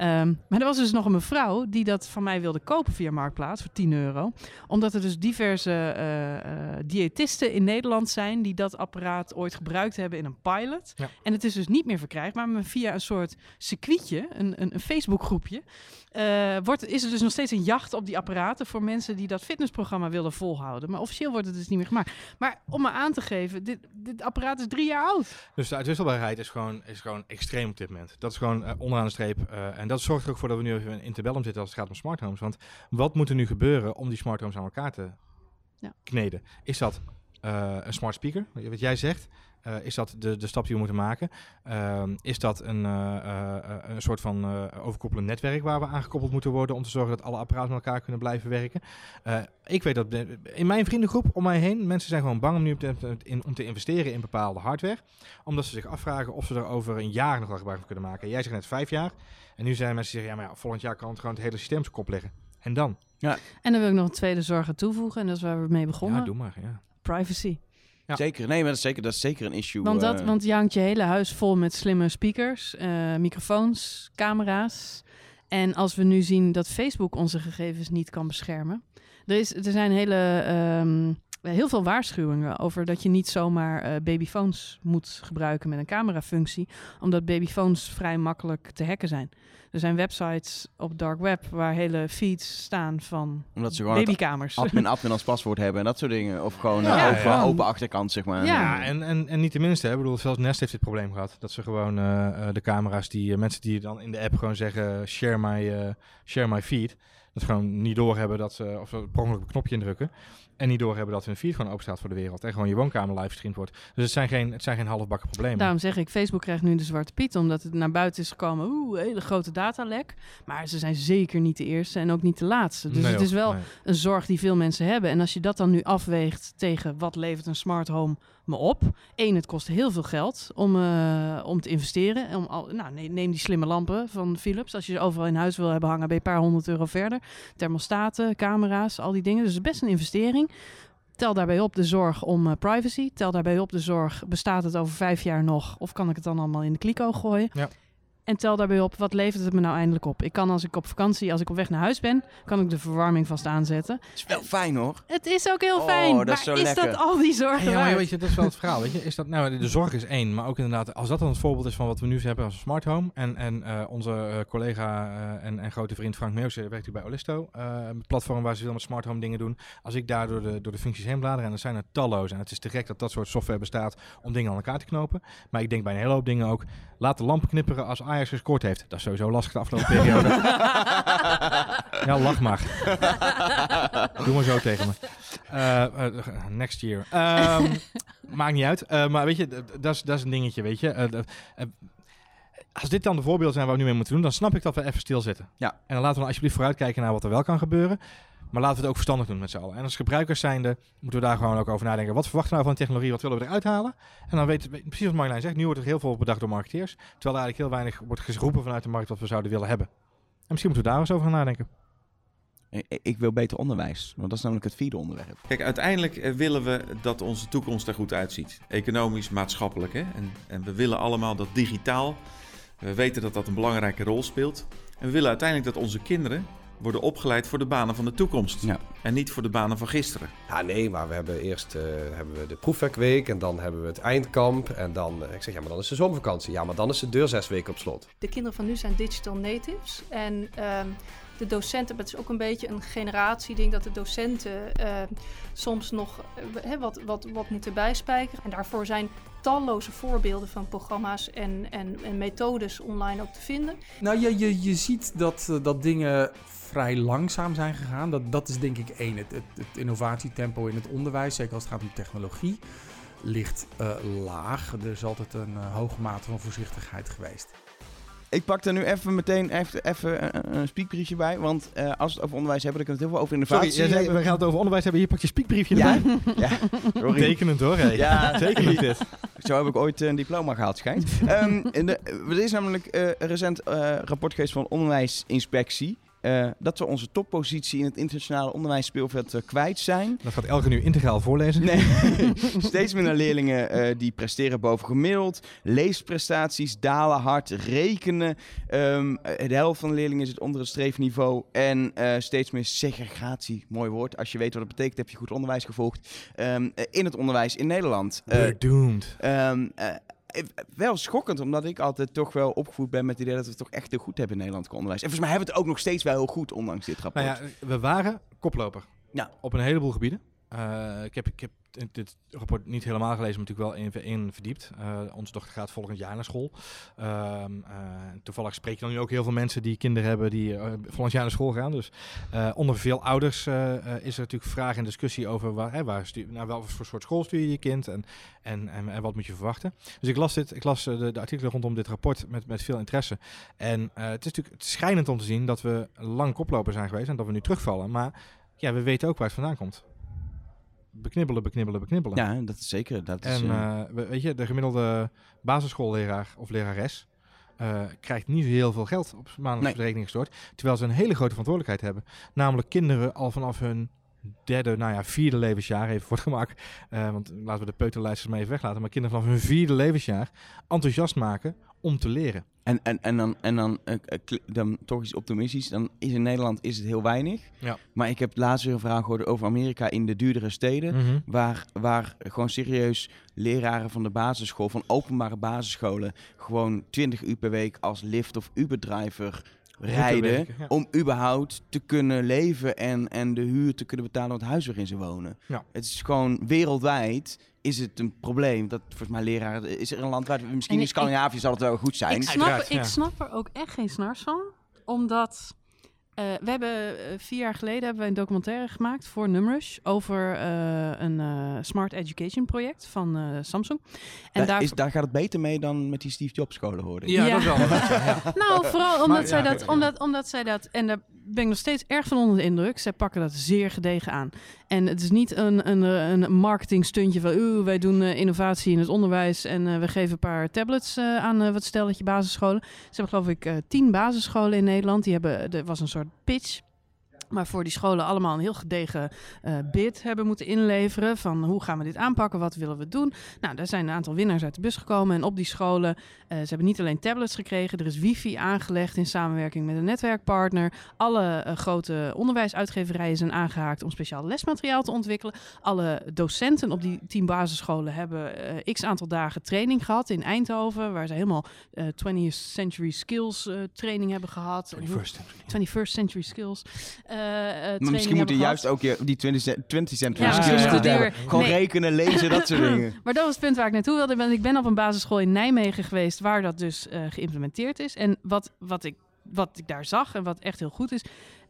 Ehm, maar er was dus nog een mevrouw die dat van mij wilde kopen via Marktplaats voor 10 euro. Omdat er dus diverse eh, eh, diëtisten in Nederland zijn die dat apparaat ooit gebruikt hebben in een pilot. Ja. En het is dus niet meer verkrijgbaar, maar via een soort circuitje, een, een, een Facebookgroepje, eh, wordt, is er dus nog steeds een jacht op die apparaten voor mensen die dat fitnessprogramma willen volhouden. Maar officieel wordt het dus niet meer gemaakt. Maar om me aan te geven, dit, dit apparaat is drie jaar oud. Dus de uitwisselbaarheid is gewoon, is gewoon extreem op dit moment. Dat is gewoon eh, onderaan de streep. en dat zorgt er ook voor dat we nu even in interbellum zitten als het gaat om smart homes. Want wat moet er nu gebeuren om die smart homes aan elkaar te Ja. kneden? Is dat eh, een smart speaker, wat jij zegt? Eh, is dat de, de stap die we moeten maken? Ehm, is dat een, eh, eh, een soort van eh overkoppelend netwerk waar we aangekoppeld moeten worden om te zorgen dat alle apparaten met elkaar kunnen blijven werken? Eh, ik weet dat in mijn vriendengroep om mij heen, mensen zijn gewoon bang om nu te, in, om te investeren in bepaalde hardware omdat ze zich afvragen of ze er over een jaar nog wel gebruik van kunnen maken. Jij zegt net vijf jaar. En nu zijn mensen die zeggen, ja, maar ja, volgend jaar kan het gewoon het hele systeem zijn kop leggen. En dan? En dan wil ik nog een tweede zorg aan toevoegen. En dat is waar we mee begonnen. Ja, doe maar. Ja. Privacy. Ja. Zeker. Nee, maar dat is zeker, dat is zeker een issue. Want, dat, eh. want je hangt je hele huis vol met slimme speakers, eh, microfoons, camera's. En als we nu zien dat Facebook onze gegevens niet kan beschermen. Er, is, er zijn hele, ehm, heel veel waarschuwingen over dat je niet zomaar eh, babyphones moet gebruiken met een camerafunctie. Omdat babyphones vrij makkelijk te hacken zijn. Er zijn websites op dark web waar hele feeds staan van Omdat ze gewoon het babykamers. admin, admin als paswoord hebben en dat soort dingen. Of gewoon Ja, eh, open, ja. open achterkant, zeg maar. Ja. Ja, en, en, en niet de minste. Hè. Ik bedoel, zelfs Nest heeft dit probleem gehad. Dat ze gewoon eh, de camera's, die mensen die dan in de app gewoon zeggen, share my, eh, share my feed. Dat gewoon niet doorhebben dat ze, of ze per ongeluk een knopje indrukken. En niet doorhebben dat hun feed gewoon open staat voor de wereld. En gewoon je woonkamer live gestreamd wordt. Dus het zijn geen, het zijn geen halfbakken problemen. Daarom zeg ik, Facebook krijgt nu de zwarte piet, omdat het naar buiten is gekomen. Oeh, een hele grote datalek. Maar ze zijn zeker niet de eerste en ook niet de laatste. Dus Nee, het is wel nee. een zorg die veel mensen hebben. En als je dat dan nu afweegt tegen wat levert een smart home op. Eén, het kost heel veel geld om, eh, om te investeren. Om al, nou, ne- neem die slimme lampen van Philips. Als je ze overal in huis wil hebben hangen, ben je een paar honderd euro verder. Thermostaten, camera's, al die dingen. Dus het is best een investering. Tel daarbij op de zorg om eh, privacy. Tel daarbij op de zorg, bestaat het over vijf jaar nog? Of kan ik het dan allemaal in de kliko gooien? Ja. En tel daarbij op, wat levert het me nou eindelijk op? Ik kan als ik op vakantie, als ik op weg naar huis ben, kan ik de verwarming vast aanzetten. Het is wel fijn hoor. Het is ook heel Oh, fijn. dat is maar zo is dat al die zorgen Ja, maar weet je, dat is wel het verhaal. Weet je? Is dat, nou, de zorg is één, maar ook inderdaad, als dat dan het voorbeeld is van wat we nu hebben als smart home. En, en eh, onze eh, collega eh, en, en grote vriend Frank Meeuwse werkt hier bij Olisto, eh, een platform waar ze veel met smart home dingen doen. Als ik daar door de, door de functies heen blader, en er zijn er talloze. En het is te gek dat dat soort software bestaat om dingen aan elkaar te knopen. Maar ik denk bij een hele hoop dingen ook, laat de lampen knipperen als Ajax gescoord heeft. Dat is sowieso lastig de afgelopen periode. ja, lach maar. Doe maar zo tegen me. Eh, eh, next year. Ehm, maakt niet uit. Eh, maar weet je, dat is- dat is een dingetje, weet je. Als dit dan de voorbeelden zijn waar we nu mee moeten doen, dan snap ik dat we even stilzitten. Ja. En dan laten we dan alsjeblieft vooruitkijken naar wat er wel kan gebeuren. Maar laten we het ook verstandig doen met z'n allen. En als gebruikers zijnde moeten we daar gewoon ook over nadenken. Wat verwachten we nou van de technologie? Wat willen we eruit halen? En dan weten we precies wat Marjolein zegt. Nu wordt er heel veel bedacht door marketeers. Terwijl er eigenlijk heel weinig wordt geroepen vanuit de markt wat we zouden willen hebben. En misschien moeten we daar eens over gaan nadenken. Ik, wil beter onderwijs, want dat is namelijk het vierde onderwerp. Kijk, uiteindelijk eh, willen we dat onze toekomst er goed uitziet. Economisch, maatschappelijk. Hè? En, en we willen allemaal dat digitaal. We weten dat dat een belangrijke rol speelt. En we willen uiteindelijk dat onze kinderen worden opgeleid voor de banen van de toekomst. Ja. En niet voor de banen van gisteren. Ja, nee, maar we hebben eerst eh, hebben we de proefwerkweek en dan hebben we het eindkamp. En dan, eh, ik zeg, ja, maar dan is de zomervakantie. Ja, maar dan is de deur zes weken op slot. De kinderen van nu zijn digital natives. En ehm, de docenten, maar het is ook een beetje een generatieding dat de docenten eh, soms nog eh, hè, wat, wat, wat moeten bijspijkeren. En daarvoor zijn talloze voorbeelden van programma's en, en, en methodes online ook te vinden. Nou, je, je, je ziet dat, dat dingen vrij langzaam zijn gegaan. Dat, dat is denk ik één. Het, het, het innovatietempo in het onderwijs, zeker als het gaat om technologie, ligt eh, laag. Er is altijd een eh, hoge mate van voorzichtigheid geweest. Ik pak er nu even meteen even, even een, speakbriefje bij. Want eh, als we het over onderwijs hebben, dan kunnen we het heel veel over Sorry, innovatie zei, hebben. we gaan het over onderwijs hebben. Hier pak je spiekbriefje Ja, erbij. ja. Sorry. Tekenend hoor, hey. Ja. Tekenend dit. Zo heb ik ooit een diploma gehaald, schijnt. Ehm, in de, er is namelijk eh, een recent eh, rapport geweest van Onderwijsinspectie. Eh, dat we onze toppositie in het internationale onderwijsspeelveld eh, kwijt zijn. Dat gaat Elke nu integraal voorlezen. Nee, steeds minder leerlingen eh, die presteren boven gemiddeld. Leesprestaties dalen hard. Rekenen. eh, de helft van de leerlingen zit onder het streefniveau. En steeds meer segregatie. Mooi woord. Als je weet wat het betekent, heb je goed onderwijs gevolgd. Ehm, eh, in het onderwijs in Nederland. We're doomed. Ehm, eh, eh, wel schokkend, omdat ik altijd toch wel opgevoed ben met het idee dat we het toch echt heel goed hebben in Nederland qua onderwijs. En volgens mij hebben we het ook nog steeds wel heel goed, ondanks dit rapport. Nou ja, we waren koploper. Ja. Op een heleboel gebieden. Eh, ik, heb, ik heb dit rapport niet helemaal gelezen, maar natuurlijk wel in, in verdiept. Eh, onze dochter gaat volgend jaar naar school. Ehm, eh, toevallig spreek je dan nu ook heel veel mensen die kinderen hebben die volgend jaar naar school gaan. Dus onder veel ouders is er natuurlijk vraag en discussie over waar, hè, waar naar welke voor soort school stuur je je kind en, en, en, wat moet je verwachten. Dus ik las, dit, ik las de, de artikelen rondom dit rapport met, met veel interesse. En het is natuurlijk schrijnend om te zien dat we lang koploper zijn geweest en dat we nu terugvallen. Maar ja, we weten ook waar het vandaan komt. Beknibbelen, beknibbelen, beknibbelen. Ja, dat is zeker. Dat is, En eh, eh, we- weet je, de gemiddelde basisschoolleraar of lerares eh, krijgt niet heel veel geld op maandelijkse Nee. rekening gestort. Terwijl ze een hele grote verantwoordelijkheid hebben. Namelijk kinderen al vanaf hun derde, nou ja, vierde levensjaar, even voor het gemak. eh, want laten we de peuterlijsters maar even weglaten. Maar kinderen vanaf hun vierde levensjaar enthousiast maken om te leren. En, en, en dan, en dan, eh, eh, dan toch iets optimistisch. Dan is in Nederland is het heel weinig. Ja. Maar ik heb laatst weer een verhaal gehoord over Amerika in de duurdere steden. Mhm. Waar, waar gewoon serieus leraren van de basisschool, van openbare basisscholen, gewoon 20 uur per week als Lyft of Uber-driver rijden. werken, ja. Om überhaupt te kunnen leven en, en de huur te kunnen betalen van het huis waarin ze wonen. Ja. Het is gewoon wereldwijd is het een probleem. Dat volgens mij leraren. Is er een land waar misschien En in Scandinavië zal het wel goed zijn. Ik snap, ik snap er ook echt geen snars van. Omdat eh, we hebben eh, vier jaar geleden hebben wij een documentaire gemaakt voor Numrush over eh, een eh, smart education project van eh, Samsung. En daar, is, daar gaat het beter mee dan met die Steve Jobs scholen hoorde ik. Ja, Ja. dat wel. ja. Nou, vooral omdat, Maar, zij ja, dat, ja. omdat, omdat zij dat, en daar ben ik nog steeds erg van onder de indruk. Zij pakken dat zeer gedegen aan. En het is niet een, een, een marketing stuntje van, oeh, wij doen eh, innovatie in het onderwijs en eh, we geven een paar tablets eh, aan eh, wat stelletje basisscholen. Ze hebben geloof ik eh, tien basisscholen in Nederland. Die hebben, er was een soort pitch. Maar voor die scholen allemaal een heel gedegen eh, bid hebben moeten inleveren. Van hoe gaan we dit aanpakken? Wat willen we doen? Nou, daar zijn een aantal winnaars uit de bus gekomen. En op die scholen, eh, ze hebben niet alleen tablets gekregen. Er is wifi aangelegd in samenwerking met een netwerkpartner. Alle eh, grote onderwijsuitgeverijen zijn aangehaakt om speciaal lesmateriaal te ontwikkelen. Alle docenten op die tien basisscholen hebben x aantal dagen training gehad in Eindhoven. Waar ze helemaal eh 20th century skills training hebben gehad. En hoe- 21st century skills. Eh, eh, Maar misschien moeten juist ook je, die 20, cent- 20 century Ja, ja. Gewoon Nee. rekenen, lezen, dat soort dingen. Maar dat was het punt waar ik naartoe wilde. Ik ben, ik ben op een basisschool in Nijmegen geweest waar dat dus eh, geïmplementeerd is. En wat, wat, ik, wat ik daar zag en wat echt heel goed is,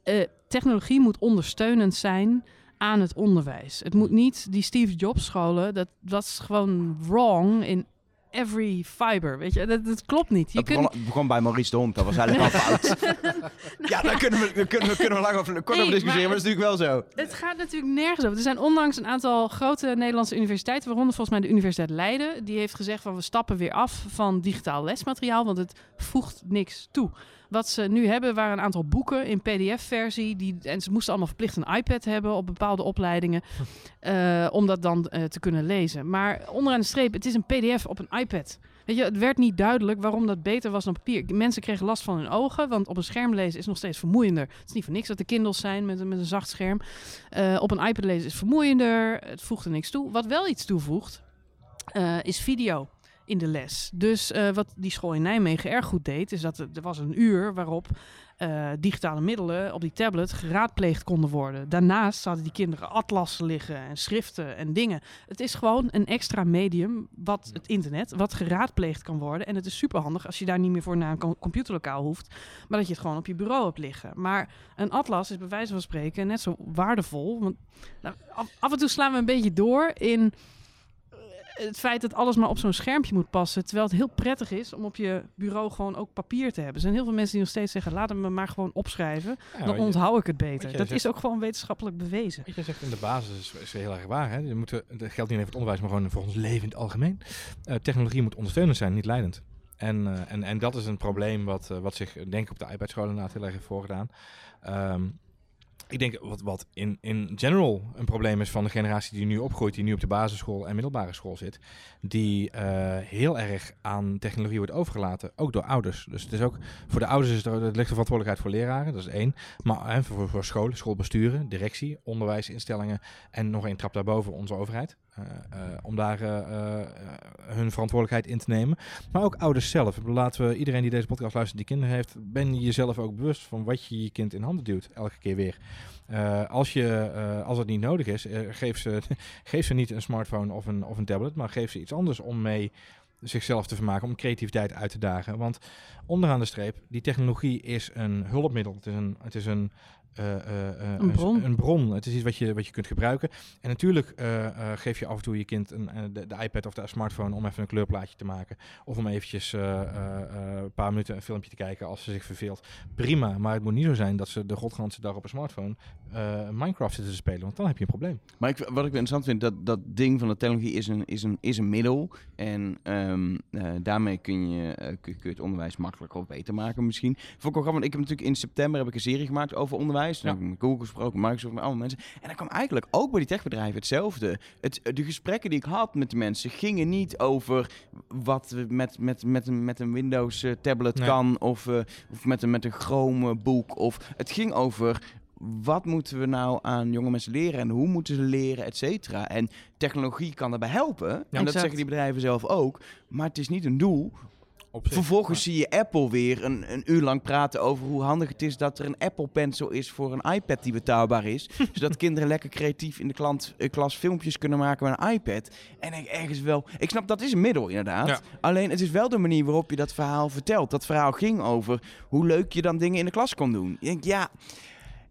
eh, technologie moet ondersteunend zijn aan het onderwijs. Het moet niet die Steve Jobs scholen, dat, dat is gewoon wrong in every fiber. Weet je, dat, dat klopt niet. Je Dat kunt, begon, begon bij Maurice de Hond, dat was eigenlijk al fout. ja, daar kunnen we, daar kunnen we, kunnen we lang over, kort Nee, over discussiëren, maar maar dat is natuurlijk wel zo. Het gaat natuurlijk nergens over. Er zijn onlangs een aantal grote Nederlandse universiteiten, waaronder volgens mij de Universiteit Leiden, die heeft gezegd van we stappen weer af van digitaal lesmateriaal, want het voegt niks toe. Wat ze nu hebben waren een aantal boeken in PDF-versie. Die, en ze moesten allemaal verplicht een iPad hebben op bepaalde opleidingen. eh, om dat dan eh, te kunnen lezen. Maar onderaan de streep, het is een PDF op een iPad. Weet je, het werd niet duidelijk waarom dat beter was dan papier. Mensen kregen last van hun ogen, want op een scherm lezen is nog steeds vermoeiender. Het is niet voor niks dat er Kindles zijn met, een- met een zacht scherm. Eh, op een iPad lezen is vermoeiender. Het voegt er niks toe. Wat wel iets toevoegt, is video in de les. Dus eh, wat die school in Nijmegen erg goed deed, is dat er, er was een uur waarop eh, digitale middelen op die tablet geraadpleegd konden worden. Daarnaast hadden die kinderen atlassen liggen en schriften en dingen. Het is gewoon een extra medium, wat het internet, wat geraadpleegd kan worden. En het is superhandig als je daar niet meer voor naar een com- computerlokaal hoeft, maar dat je het gewoon op je bureau hebt liggen. Maar een atlas is bij wijze van spreken net zo waardevol. Want nou, af, en toe slaan we een beetje door in het feit dat alles maar op zo'n schermpje moet passen. Terwijl het heel prettig is om op je bureau gewoon ook papier te hebben. Er zijn heel veel mensen die nog steeds zeggen: laat hem me maar gewoon opschrijven. Ja, dan onthoud ik het beter. Dat zegt- is ook gewoon wetenschappelijk bewezen. Wat je zegt in de basis is, is heel erg waar. Hè? Je moet, dat geldt niet alleen voor het onderwijs, maar gewoon voor ons leven in het algemeen. Eh, technologie moet ondersteunend zijn, niet leidend. En, eh, en, en dat is een probleem wat, eh, wat zich, eh, denk ik, op de iPad-scholen inderdaad heel erg heeft voorgedaan. Ehm, ik denk wat, wat in, in general een probleem is van de generatie die nu opgroeit, die nu op de basisschool en middelbare school zit, die eh, heel erg aan technologie wordt overgelaten, ook door ouders. Dus het is ook voor de ouders is er ligt de verantwoordelijkheid voor leraren, dat is één. Maar hè, voor, voor scholen, schoolbesturen, directie, onderwijsinstellingen en nog één trap daarboven onze overheid. Eh, eh, om daar eh, hun verantwoordelijkheid in te nemen. Maar ook ouders zelf. Laten we iedereen die deze podcast luistert, die kinderen heeft, ben je jezelf ook bewust van wat je je kind in handen duwt, elke keer weer. Als, je, als het niet nodig is, geef, ze, geef ze niet een smartphone of een, of een tablet, maar geef ze iets anders om mee zichzelf te vermaken, om creativiteit uit te dagen. Want onderaan de streep, die technologie is een hulpmiddel. Het is een, het is een, eh, eh, eh, Een bron. Een, bron. Het is iets wat je, wat je kunt gebruiken. En natuurlijk eh, eh, geef je af en toe je kind een, de, de iPad of de smartphone om even een kleurplaatje te maken. Of om eventjes eh, eh, eh, een paar minuten een filmpje te kijken als ze zich verveelt. Prima, maar het moet niet zo zijn dat ze de godganse dag op een smartphone eh, Minecraft zitten te spelen. Want dan heb je een probleem. Maar ik, wat ik wel interessant vind, dat, dat ding van de technologie is een, is een, is een middel. En ehm, eh, daarmee kun je, eh, kun, kun je het onderwijs makkelijker of beter maken misschien. Vond ik ook grappig, want ik heb natuurlijk in september heb ik een serie gemaakt over onderwijs. Ja. met Google gesproken, Microsoft, met allemaal mensen. En dan kwam eigenlijk ook bij die techbedrijven hetzelfde. Het, de gesprekken die ik had met die mensen gingen niet over wat we met, met, met, een, met een Windows eh, tablet Nee. kan. Of, eh, of met een, met een Chrome boek. Of het ging over wat moeten we nou aan jonge mensen leren en hoe moeten ze leren, et cetera. En technologie kan daarbij helpen. en dat zeggen die bedrijven zelf ook. Maar het is niet een doel. Vervolgens zie je Apple weer een, een uur lang praten over hoe handig het is dat er een Apple Pencil is voor een iPad die betaalbaar is. zodat kinderen lekker creatief in de klant, eh, klas filmpjes kunnen maken met een iPad. En ik ergens wel, ik snap dat is een middel inderdaad. Ja. Alleen het is wel de manier waarop je dat verhaal vertelt. Dat verhaal ging over hoe leuk je dan dingen in de klas kon doen. Je denkt, ja,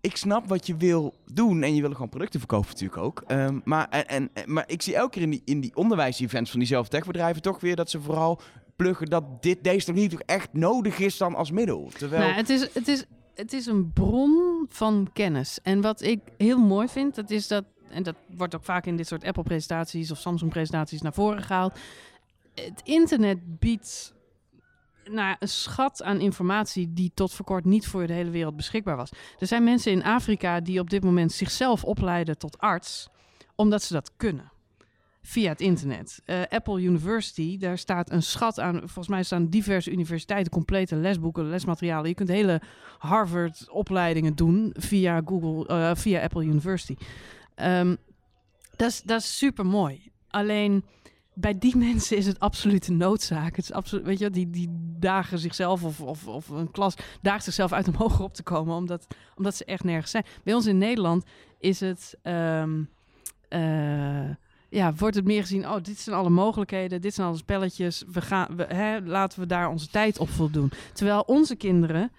ik snap wat je wil doen en je wil gewoon producten verkopen natuurlijk ook. Ehm, maar, en, en, en- maar ik zie elke keer in die, in die onderwijsevents van diezelfde techbedrijven toch weer dat ze vooral pluggen dat dit, deze toch echt nodig is dan als middel. Terwijl... Nou, het, is, het, is, het is een bron van kennis. En wat ik heel mooi vind, dat is dat, en dat wordt ook vaak in dit soort Apple-presentaties of Samsung-presentaties naar voren gehaald. Het internet biedt nou, een schat aan informatie die tot voor kort niet voor de hele wereld beschikbaar was. Er zijn mensen in Afrika die op dit moment zichzelf opleiden tot arts, omdat ze dat kunnen. Via het internet. Eh, Apple University, daar staat een schat aan. Volgens mij staan diverse universiteiten, complete lesboeken, lesmaterialen. Je kunt hele Harvard-opleidingen doen via Google, eh, via Apple University. Ehm, dat is- super mooi. Alleen bij die mensen is het absolute noodzaak. Het is absoluut, weet je, die, die dagen zichzelf of, of, of een klas daagt zichzelf uit om hoger op te komen, omdat, omdat ze echt nergens zijn. Bij ons in Nederland is het. eh, ja, wordt het meer gezien, oh, dit zijn alle mogelijkheden, dit zijn alle spelletjes, we gaan, we, hè, laten we daar onze tijd op voldoen. Terwijl onze kinderen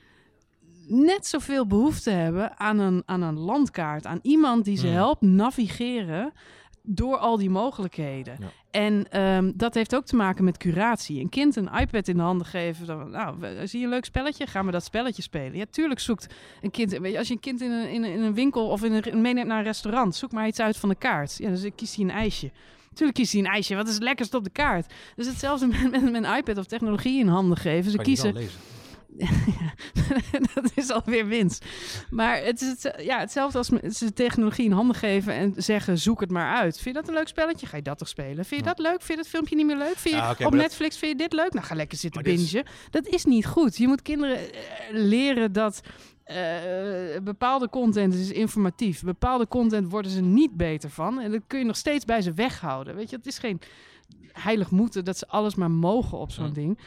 net zoveel behoefte hebben aan een, aan een landkaart, aan iemand die ze Mm. helpt navigeren door al die mogelijkheden. Ja. En ehm, dat heeft ook te maken met curatie. Een kind een iPad in de handen geven, dan, nou, zie je een leuk spelletje? Gaan we dat spelletje spelen? Ja, tuurlijk zoekt een kind, als je een kind in een, in een, in een winkel of in een, meeneemt naar een restaurant, zoek maar iets uit van de kaart. Ja, dus kiest hij een ijsje. Tuurlijk kiest hij een ijsje. Wat is het lekkerst op de kaart? Dus hetzelfde met, met, met een iPad of technologie in handen geven. Ze kiezen. dat is alweer winst. Maar het is het, ja, hetzelfde als ze technologie in handen geven en zeggen: zoek het maar uit. Vind je dat een leuk spelletje? Ga je dat toch spelen? Vind je dat leuk? Vind je dat filmpje niet meer leuk? Vind je op dat- Netflix vind je dit leuk? Nou, ga lekker zitten is- bingen. Dat is niet goed. Je moet kinderen eh, leren dat. eh, bepaalde content is informatief. Bepaalde content worden ze niet beter van. En dat kun je nog steeds bij ze weghouden. Weet je, het is geen heilig moeten dat ze alles maar mogen op zo'n Ja. ding.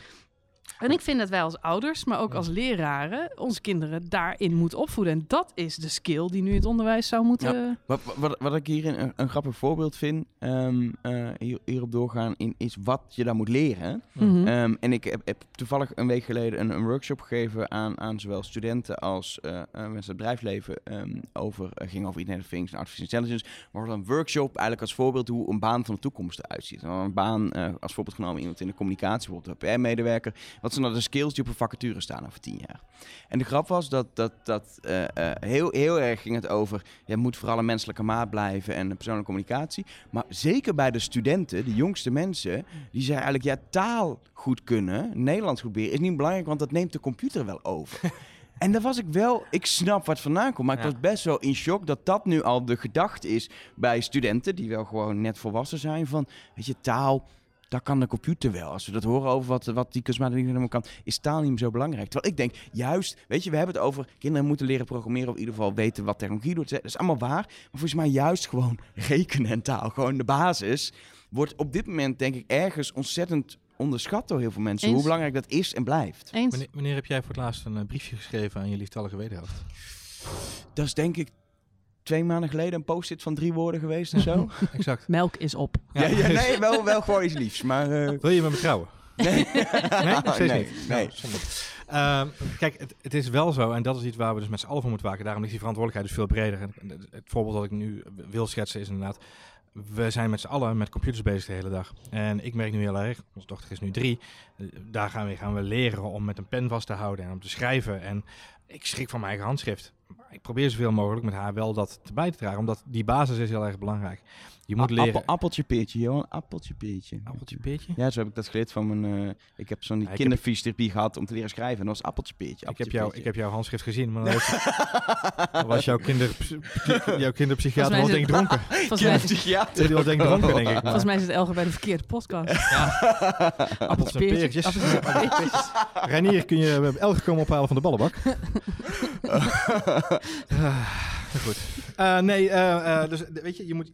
En ik vind dat wij als ouders, maar ook als leraren, onze kinderen daarin moeten opvoeden. En dat is de skill die nu het onderwijs zou moeten... Wat, wat, wat ik hier een, een grappig voorbeeld vind, ehm, eh, hier, hierop doorgaan, in, is wat je daar moet leren. Mhm. Ehm, en ik heb, heb toevallig een week geleden een, een workshop gegeven aan, aan zowel studenten als eh, eh, mensen uit het bedrijfsleven. ehm, over, uh, ging over Internet of Things en Artificial Intelligence. Maar een workshop eigenlijk als voorbeeld hoe een baan van de toekomst eruit ziet. En een baan als voorbeeld genomen iemand in de communicatie, bijvoorbeeld een PR-medewerker. Wat zijn nou de skills die op een vacature staan over tien jaar? En de grap was dat, dat, dat eh, eh, heel, heel erg ging het over, je moet vooral een menselijke maat blijven en persoonlijke communicatie. Maar zeker bij de studenten, de jongste mensen, die zeiden eigenlijk, ja, taal goed kunnen, Nederlands goed beheren, is niet belangrijk, want dat neemt de computer wel over. En daar was ik wel, ik snap wat vandaan komt, maar ik was best wel in shock dat dat nu al de gedachte is bij studenten, die wel gewoon net volwassen zijn, van, weet je, taal, dat kan de computer wel. Als we dat horen over wat, wat die kunstmatige intelligentie kan, is taal niet meer zo belangrijk. Terwijl ik denk, juist, weet je, we hebben het over kinderen moeten leren programmeren of in ieder geval weten wat technologie doet. Dat is allemaal waar. Maar volgens mij juist gewoon rekenen en taal, gewoon de basis, wordt op dit moment denk ik ergens ontzettend onderschat door heel veel mensen. Eens. Hoe belangrijk dat is en blijft. Eens? Wanneer, wanneer heb jij voor het laatst een eh, briefje geschreven aan je lieftallige wederhelft? Dat is denk ik twee maanden geleden een post-it van drie woorden geweest of zo. Exact. Melk is op. ja, ja, nee, wel, wel gewoon iets liefs. Maar eh, Wil je met me trouwen? nee, Nee, nee, niet. nee. Nou. Ehm, kijk, het, het is wel zo, en dat is iets waar we dus met z'n allen voor moeten waken. Daarom ligt die verantwoordelijkheid dus veel breder. En het, het voorbeeld dat ik nu wil schetsen is inderdaad... We zijn met z'n allen met computers bezig de hele dag. En ik merk nu heel erg, onze dochter is nu drie... eh, Daar gaan we, gaan we leren om met een pen vast te houden en om te schrijven. En ik schrik van mijn eigen handschrift. Maar ik probeer zoveel mogelijk met haar wel dat te bij te dragen. Omdat die basis is heel erg belangrijk. Je moet A- leren... appel- appeltje peertje, Johan. Appeltje peertje. Appeltje peertje? Ja, zo heb ik dat geleerd van mijn... eh, ik heb zo'n Ja, heb- kinderfysiotherapie gehad om te leren schrijven. En dat was appeltje peertje. Ik heb, jou, peertje. ik heb jouw handschrift gezien, maar dan was jouw, kinder, jouw kinderpsychiater was denk ik dronken. Volgens mij, Kinderpsychiater. Die was denk ik dronken, denk ik. Maar. volgens mij zit Elge bij de verkeerde podcast. En peertjes. Reinier, kun je elke komen ophalen van de ballenbak? Goed. Eh, nee, eh, eh, dus weet je, je moet,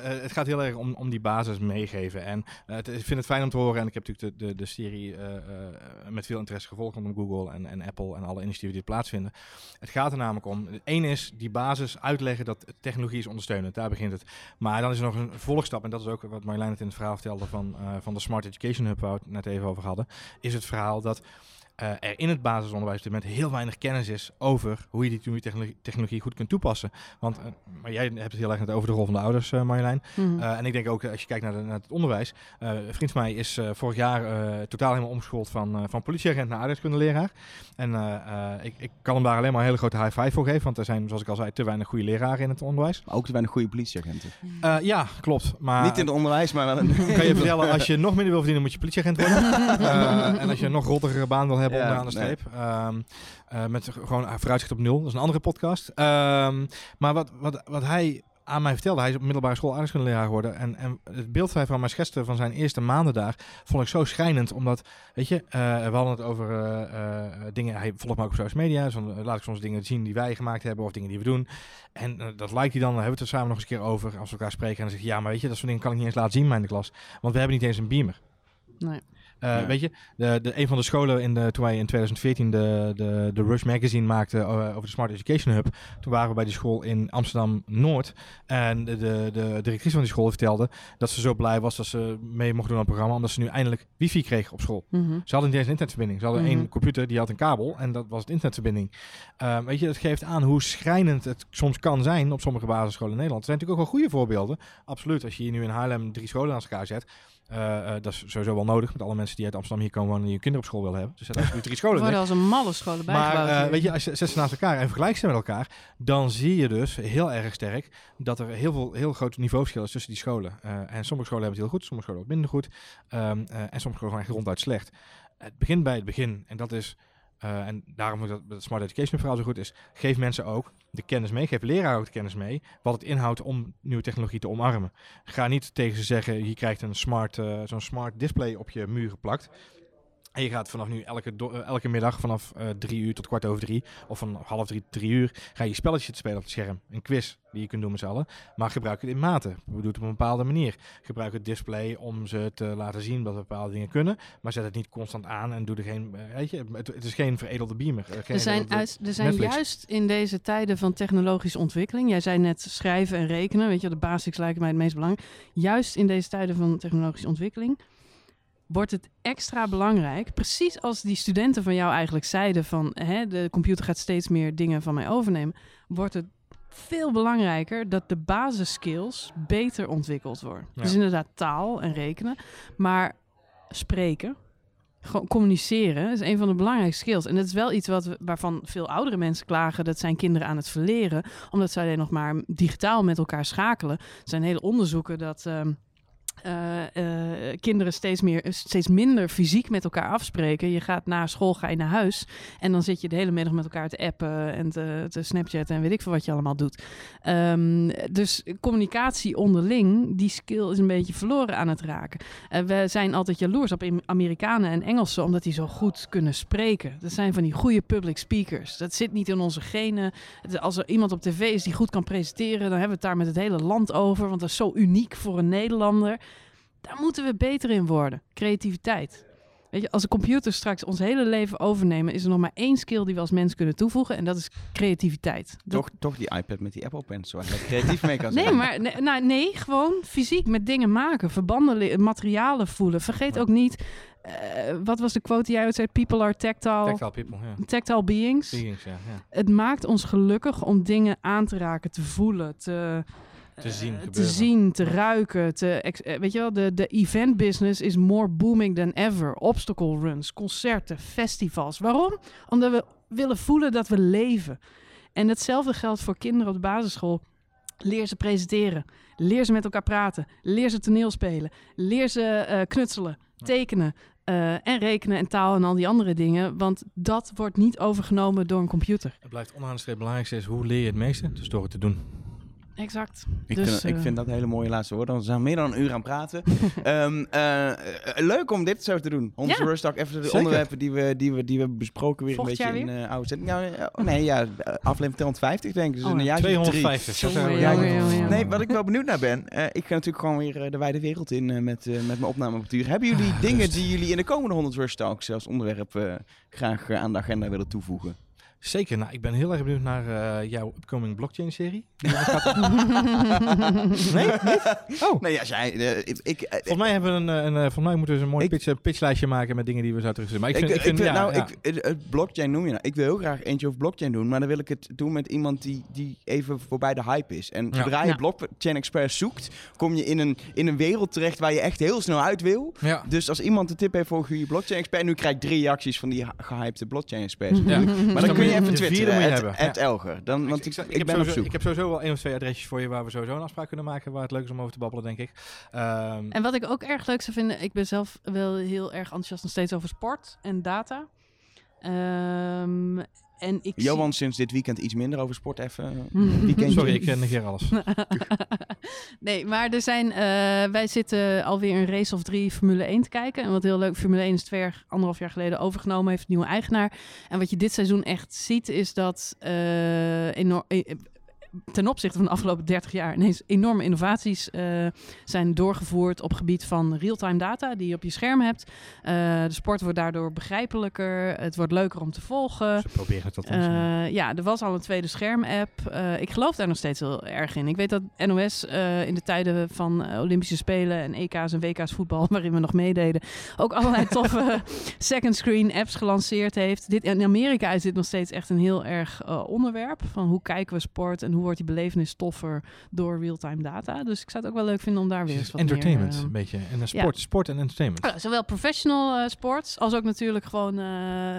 het gaat heel erg om, om die basis meegeven. En ik vind het fijn om te horen. En ik heb natuurlijk de, de, de serie met veel interesse gevolgd rondom Google en, en Apple en alle initiatieven die er plaatsvinden. Het gaat er namelijk om. Eén is die basis uitleggen dat technologie is ondersteunend. Daar begint het. Maar dan is er nog een volgstap. En dat is ook wat Marjolein het in het verhaal vertelde van, van de Smart Education Hub, waar we het net even over hadden. Is het verhaal dat eh, er in het basisonderwijs op dit moment heel weinig kennis is over hoe je die nieuwe technologie, technologie goed kunt toepassen. Want, eh, maar jij hebt het heel erg net over de rol van de ouders, eh, Marjolein. Mhm. Eh, en ik denk ook, als je kijkt naar, de, naar het onderwijs. eh, een vriend van mij is eh, vorig jaar eh, totaal helemaal omgeschoold van, eh, van politieagent naar aardrijkskundeleraar. En eh, eh, ik, ik kan hem daar alleen maar een hele grote high five voor geven. Want er zijn, zoals ik al zei, te weinig goede leraren in het onderwijs. Maar ook te weinig goede politieagenten. Eh, ja, klopt. Maar Niet in het onderwijs, maar wel in... kan je vertellen, als je nog minder wil verdienen, moet je politieagent worden. Eh, en als je een nog rottigere baan wil hebben Ja, onderaan de nee. streep. ehm, eh, met gewoon vooruitzicht op nul. Dat is een andere podcast. Ehm, maar wat, wat, wat hij aan mij vertelde, hij is op middelbare school aardrijkskundeleraar geworden. En, en het beeld dat hij van mij schetste van zijn eerste maanden daar, vond ik zo schrijnend. Omdat, weet je, eh, we hadden het over eh, eh, dingen, hij volgt me ook op social media. Dus dan eh, laat ik soms dingen zien die wij gemaakt hebben of dingen die we doen. En eh, dat lijkt hij dan, dan hebben we het er samen nog eens een keer over als we elkaar spreken. En dan zeg je, ja, maar weet je, dat soort dingen kan ik niet eens laten zien bij in de klas. Want we hebben niet eens een beamer. Nee. Eh, Ja. Weet je, de, de, een van de scholen in de, toen wij in 2014 de, de, de Rush Magazine maakten eh, over de Smart Education Hub, toen waren we bij die school in Amsterdam-Noord. En de, de, de directrice van die school vertelde dat ze zo blij was dat ze mee mocht doen aan het programma, omdat ze nu eindelijk wifi kregen op school. Mhm. Ze hadden niet eens een internetverbinding. Ze hadden Mhm. één computer, die had een kabel en dat was het internetverbinding. Eh, weet je, dat geeft aan hoe schrijnend het soms kan zijn op sommige basisscholen in Nederland. Er zijn natuurlijk ook wel goede voorbeelden. Absoluut. Als je hier nu in Haarlem drie scholen naast elkaar zet, eh, eh, dat is sowieso wel nodig met alle mensen die uit Amsterdam hier komen wonen en die hun kinderen op school willen hebben. Dus alsjeblieft drie Er scholen worden als een malle scholen Maar bijgebouwd. eh, hier. weet je, als je zet ze naast elkaar en vergelijkt ze met elkaar, dan zie je dus heel erg sterk dat er heel veel heel groot niveauverschil is tussen die scholen. Eh, en sommige scholen hebben het heel goed, sommige scholen wat minder goed. Ehm, eh, en sommige scholen gewoon echt ronduit slecht. Het begint bij het begin en dat is, eh, en daarom dat Smart Education verhaal zo goed is, geef mensen ook de kennis mee, geef leraar ook de kennis mee, wat het inhoudt om nieuwe technologie te omarmen. Ga niet tegen ze zeggen, je krijgt een smart, eh, zo'n smart display op je muur geplakt. En je gaat vanaf nu elke, eh, elke middag vanaf eh, drie uur tot kwart over drie, of van half drie tot drie uur, ga je spelletjes te spelen op het scherm. Een quiz die je kunt doen met z'n allen. Maar gebruik het in mate. We doen het op een bepaalde manier. Gebruik het display om ze te laten zien dat we bepaalde dingen kunnen. Maar zet het niet constant aan en doe er geen, eh, weet je, het, het is geen veredelde beamer. geen Er zijn, uit- er zijn Netflix. juist in deze tijden van technologische ontwikkeling, jij zei net schrijven en rekenen, weet je, de basics lijken mij het meest belangrijk. Juist in deze tijden van technologische ontwikkeling wordt het extra belangrijk, precies als die studenten van jou eigenlijk zeiden van hè, de computer gaat steeds meer dingen van mij overnemen, wordt het veel belangrijker dat de basisskills beter ontwikkeld worden. Ja. Dus inderdaad taal en rekenen, maar spreken, gewoon communiceren is een van de belangrijkste skills. En dat is wel iets wat we, waarvan veel oudere mensen klagen. Dat zijn kinderen aan het verleren. Omdat zij alleen nog maar digitaal met elkaar schakelen. Er zijn hele onderzoeken dat... ehm, eh, eh, kinderen steeds, meer, steeds minder fysiek met elkaar afspreken. Je gaat na school ga je naar huis en dan zit je de hele middag met elkaar te appen en te, te snapchatten en weet ik veel wat je allemaal doet. Ehm, dus communicatie onderling, die skill is een beetje verloren aan het raken. Eh, we zijn altijd jaloers op Am- Amerikanen en Engelsen, omdat die zo goed kunnen spreken. Dat zijn van die goede public speakers. Dat zit niet in onze genen. Als er iemand op tv is die goed kan presenteren, dan hebben we het daar met het hele land over. Want dat is zo uniek voor een Nederlander. Daar moeten we beter in worden. Creativiteit. Weet je, als de computers straks ons hele leven overnemen, is er nog maar één skill die we als mens kunnen toevoegen. En dat is creativiteit. Dat- Toch, toch die iPad met die Apple Pencil, waar je creatief mee kan zijn. Nee, maar nee, nou, nee, gewoon fysiek met dingen maken, verbanden, le- materialen voelen. Vergeet ook niet, eh, wat was de quote die jij ooit zei? People are tactile, Tactile people, ja. tactile beings. Beings, ja, ja. Het maakt ons gelukkig om dingen aan te raken, te voelen, te, Te zien eh, te, zien, te ruiken. Te, eh, weet je wel, de, de event business is more booming than ever. Obstacle runs, concerten, festivals. Waarom? Omdat we willen voelen dat we leven. En hetzelfde geldt voor kinderen op de basisschool. Leer ze presenteren. Leer ze met elkaar praten. Leer ze toneel spelen. Leer ze eh, knutselen, tekenen. en rekenen en taal en al die andere dingen. Want dat wordt niet overgenomen door een computer. Het blijft onderaan de streep het belangrijkste is hoe leer je het meeste? Dus door het te doen. Exact. Ik, Dus, vind, ik eh, vind dat hele mooie laatste woorden. want We zijn meer dan een uur aan het praten. Ehm, eh, leuk om dit zo te doen. Onze Ja. Even de Zeker. onderwerpen die we, die, we, die we hebben besproken weer Volgend een beetje in eh oude zending. Nou, oh, nee, ja, aflevering 250 denk ik. Dus Oh, een ja. jaartje of drie. 250. dat Jongen, zijn we- jongen, ja, jongen, jongen. Nee, wat ik wel benieuwd naar ben. eh, ik ga natuurlijk gewoon weer de wijde wereld in met, met mijn opnameapparatuur. Hebben jullie Ah, dingen rust. die jullie in de komende 100 Rust Talks als onderwerp graag aan de agenda willen toevoegen? Zeker. Nou, ik ben heel erg benieuwd naar eh, jouw upcoming blockchain-serie. Nee? Niet? Oh. Nee, als jij... eh, ik, ik, eh, Volgens mij hebben we een, een, eh, volgens mij moeten we een mooi Ik- pitch, pitchlijstje maken met dingen die we zouden terugzien. Maar ik vind, ik vind, vind- ja, nou, ja. Ik, blockchain noem je nou. Ik wil heel graag eentje over blockchain doen, maar dan wil ik het doen met iemand die, die even voorbij de hype is. En Ja. zodra je Ja. blockchain expert zoekt, kom je in een, in een wereld terecht waar je echt heel snel uit wil. ja. Dus als iemand een tip heeft voor een goede blockchain expert, nu krijg ik drie reacties van die ha- gehypede blockchain experts. Ja. Maar Dus dan kun je- even twitteren, moet je hebben. at Elger. Dan, want ik, ik, heb ben op zoek. ik heb sowieso wel één of twee adresjes voor je waar we sowieso een afspraak kunnen maken. Waar het leuk is om over te babbelen, denk ik. Ehm, En wat ik ook erg leuk zou vinden, ik ben zelf wel heel erg enthousiast nog steeds over sport en data. Ehm, en ik Johan sinds dit weekend iets minder over sport even. zie... weekendje. sorry, ik eh, negeer alles. nee, maar er zijn, eh, wij zitten alweer een race of drie Formule 1 te kijken. En wat heel leuk, Formule 1 is twee jaar, anderhalf jaar geleden overgenomen, heeft een nieuwe eigenaar. En wat je dit seizoen echt ziet, is dat eh, enorm, eh, ten opzichte van de afgelopen 30 jaar ineens enorme innovaties eh, zijn doorgevoerd op gebied van real-time data die je op je scherm hebt. Eh, de sport wordt daardoor begrijpelijker, het wordt leuker om te volgen. Ze proberen het. Eh, ja, er was al een tweede scherm-app. Ik geloof daar nog steeds heel erg in. Ik weet dat NOS in de tijden van Olympische Spelen en EK's en WK's voetbal, waarin we nog meededen, ook allerlei toffe second screen apps gelanceerd heeft. Dit, in Amerika is dit nog steeds echt een heel erg onderwerp. Van hoe kijken we sport en hoe wordt die belevenis toffer door real-time data. Dus ik zou het ook wel leuk vinden om daar weer eens wat entertainment, meer... eh, een beetje. En dan sport, sport en entertainment. ja, zowel professional eh, sports als ook natuurlijk gewoon eh,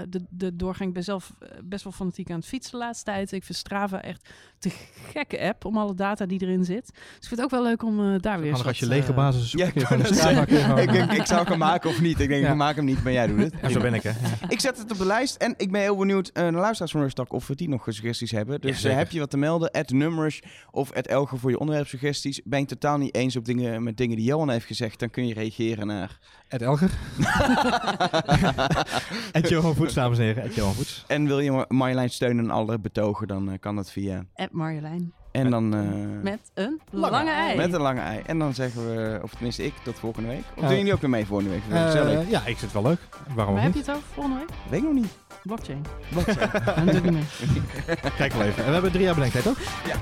de, de doorgang. Ik ben zelf eh, best wel fanatiek aan het fietsen de laatste tijd. Ik vind Strava echt te gekke app om alle data die erin zit. Dus ik vind het ook wel leuk om eh, daar weer eens als je lege basis zoekt. Ja, ik Strava ik, denk, ik zou hem maken of niet. Ik denk, Ja. ik maak hem niet, maar jij doet het. Ja, zo ben ik, hè. Ja. Ik zet het op de lijst en ik ben heel benieuwd uh, naar luisteraars van Rustak of we die nog suggesties hebben. Dus heb je wat te melden? At Numbers of Ed Elger voor je onderwerpsuggesties. Ben je het totaal niet eens op dingen, met dingen die Johan heeft gezegd, dan kun je reageren naar... Ed Elger. Ed Johan Voets, dames en heren. Ed Johan Voets. En wil je Ma- Marjolein steunen en alle betogen, dan eh, kan dat via... Ed Marjolein. En dan... eh, Met een lange, ei. Met een lange ei. En dan zeggen we, of tenminste ik, tot volgende week. Of Ja. doen jullie ook weer mee volgende week? Eh, ja, ik vind het wel leuk. Waarom Waar heb je het over volgende week? Weet ik nog niet. Blockchain. Wat? Dan doe ik niet mee. Kijk wel even. En we hebben drie jaar bedenktijd, toch? Ja.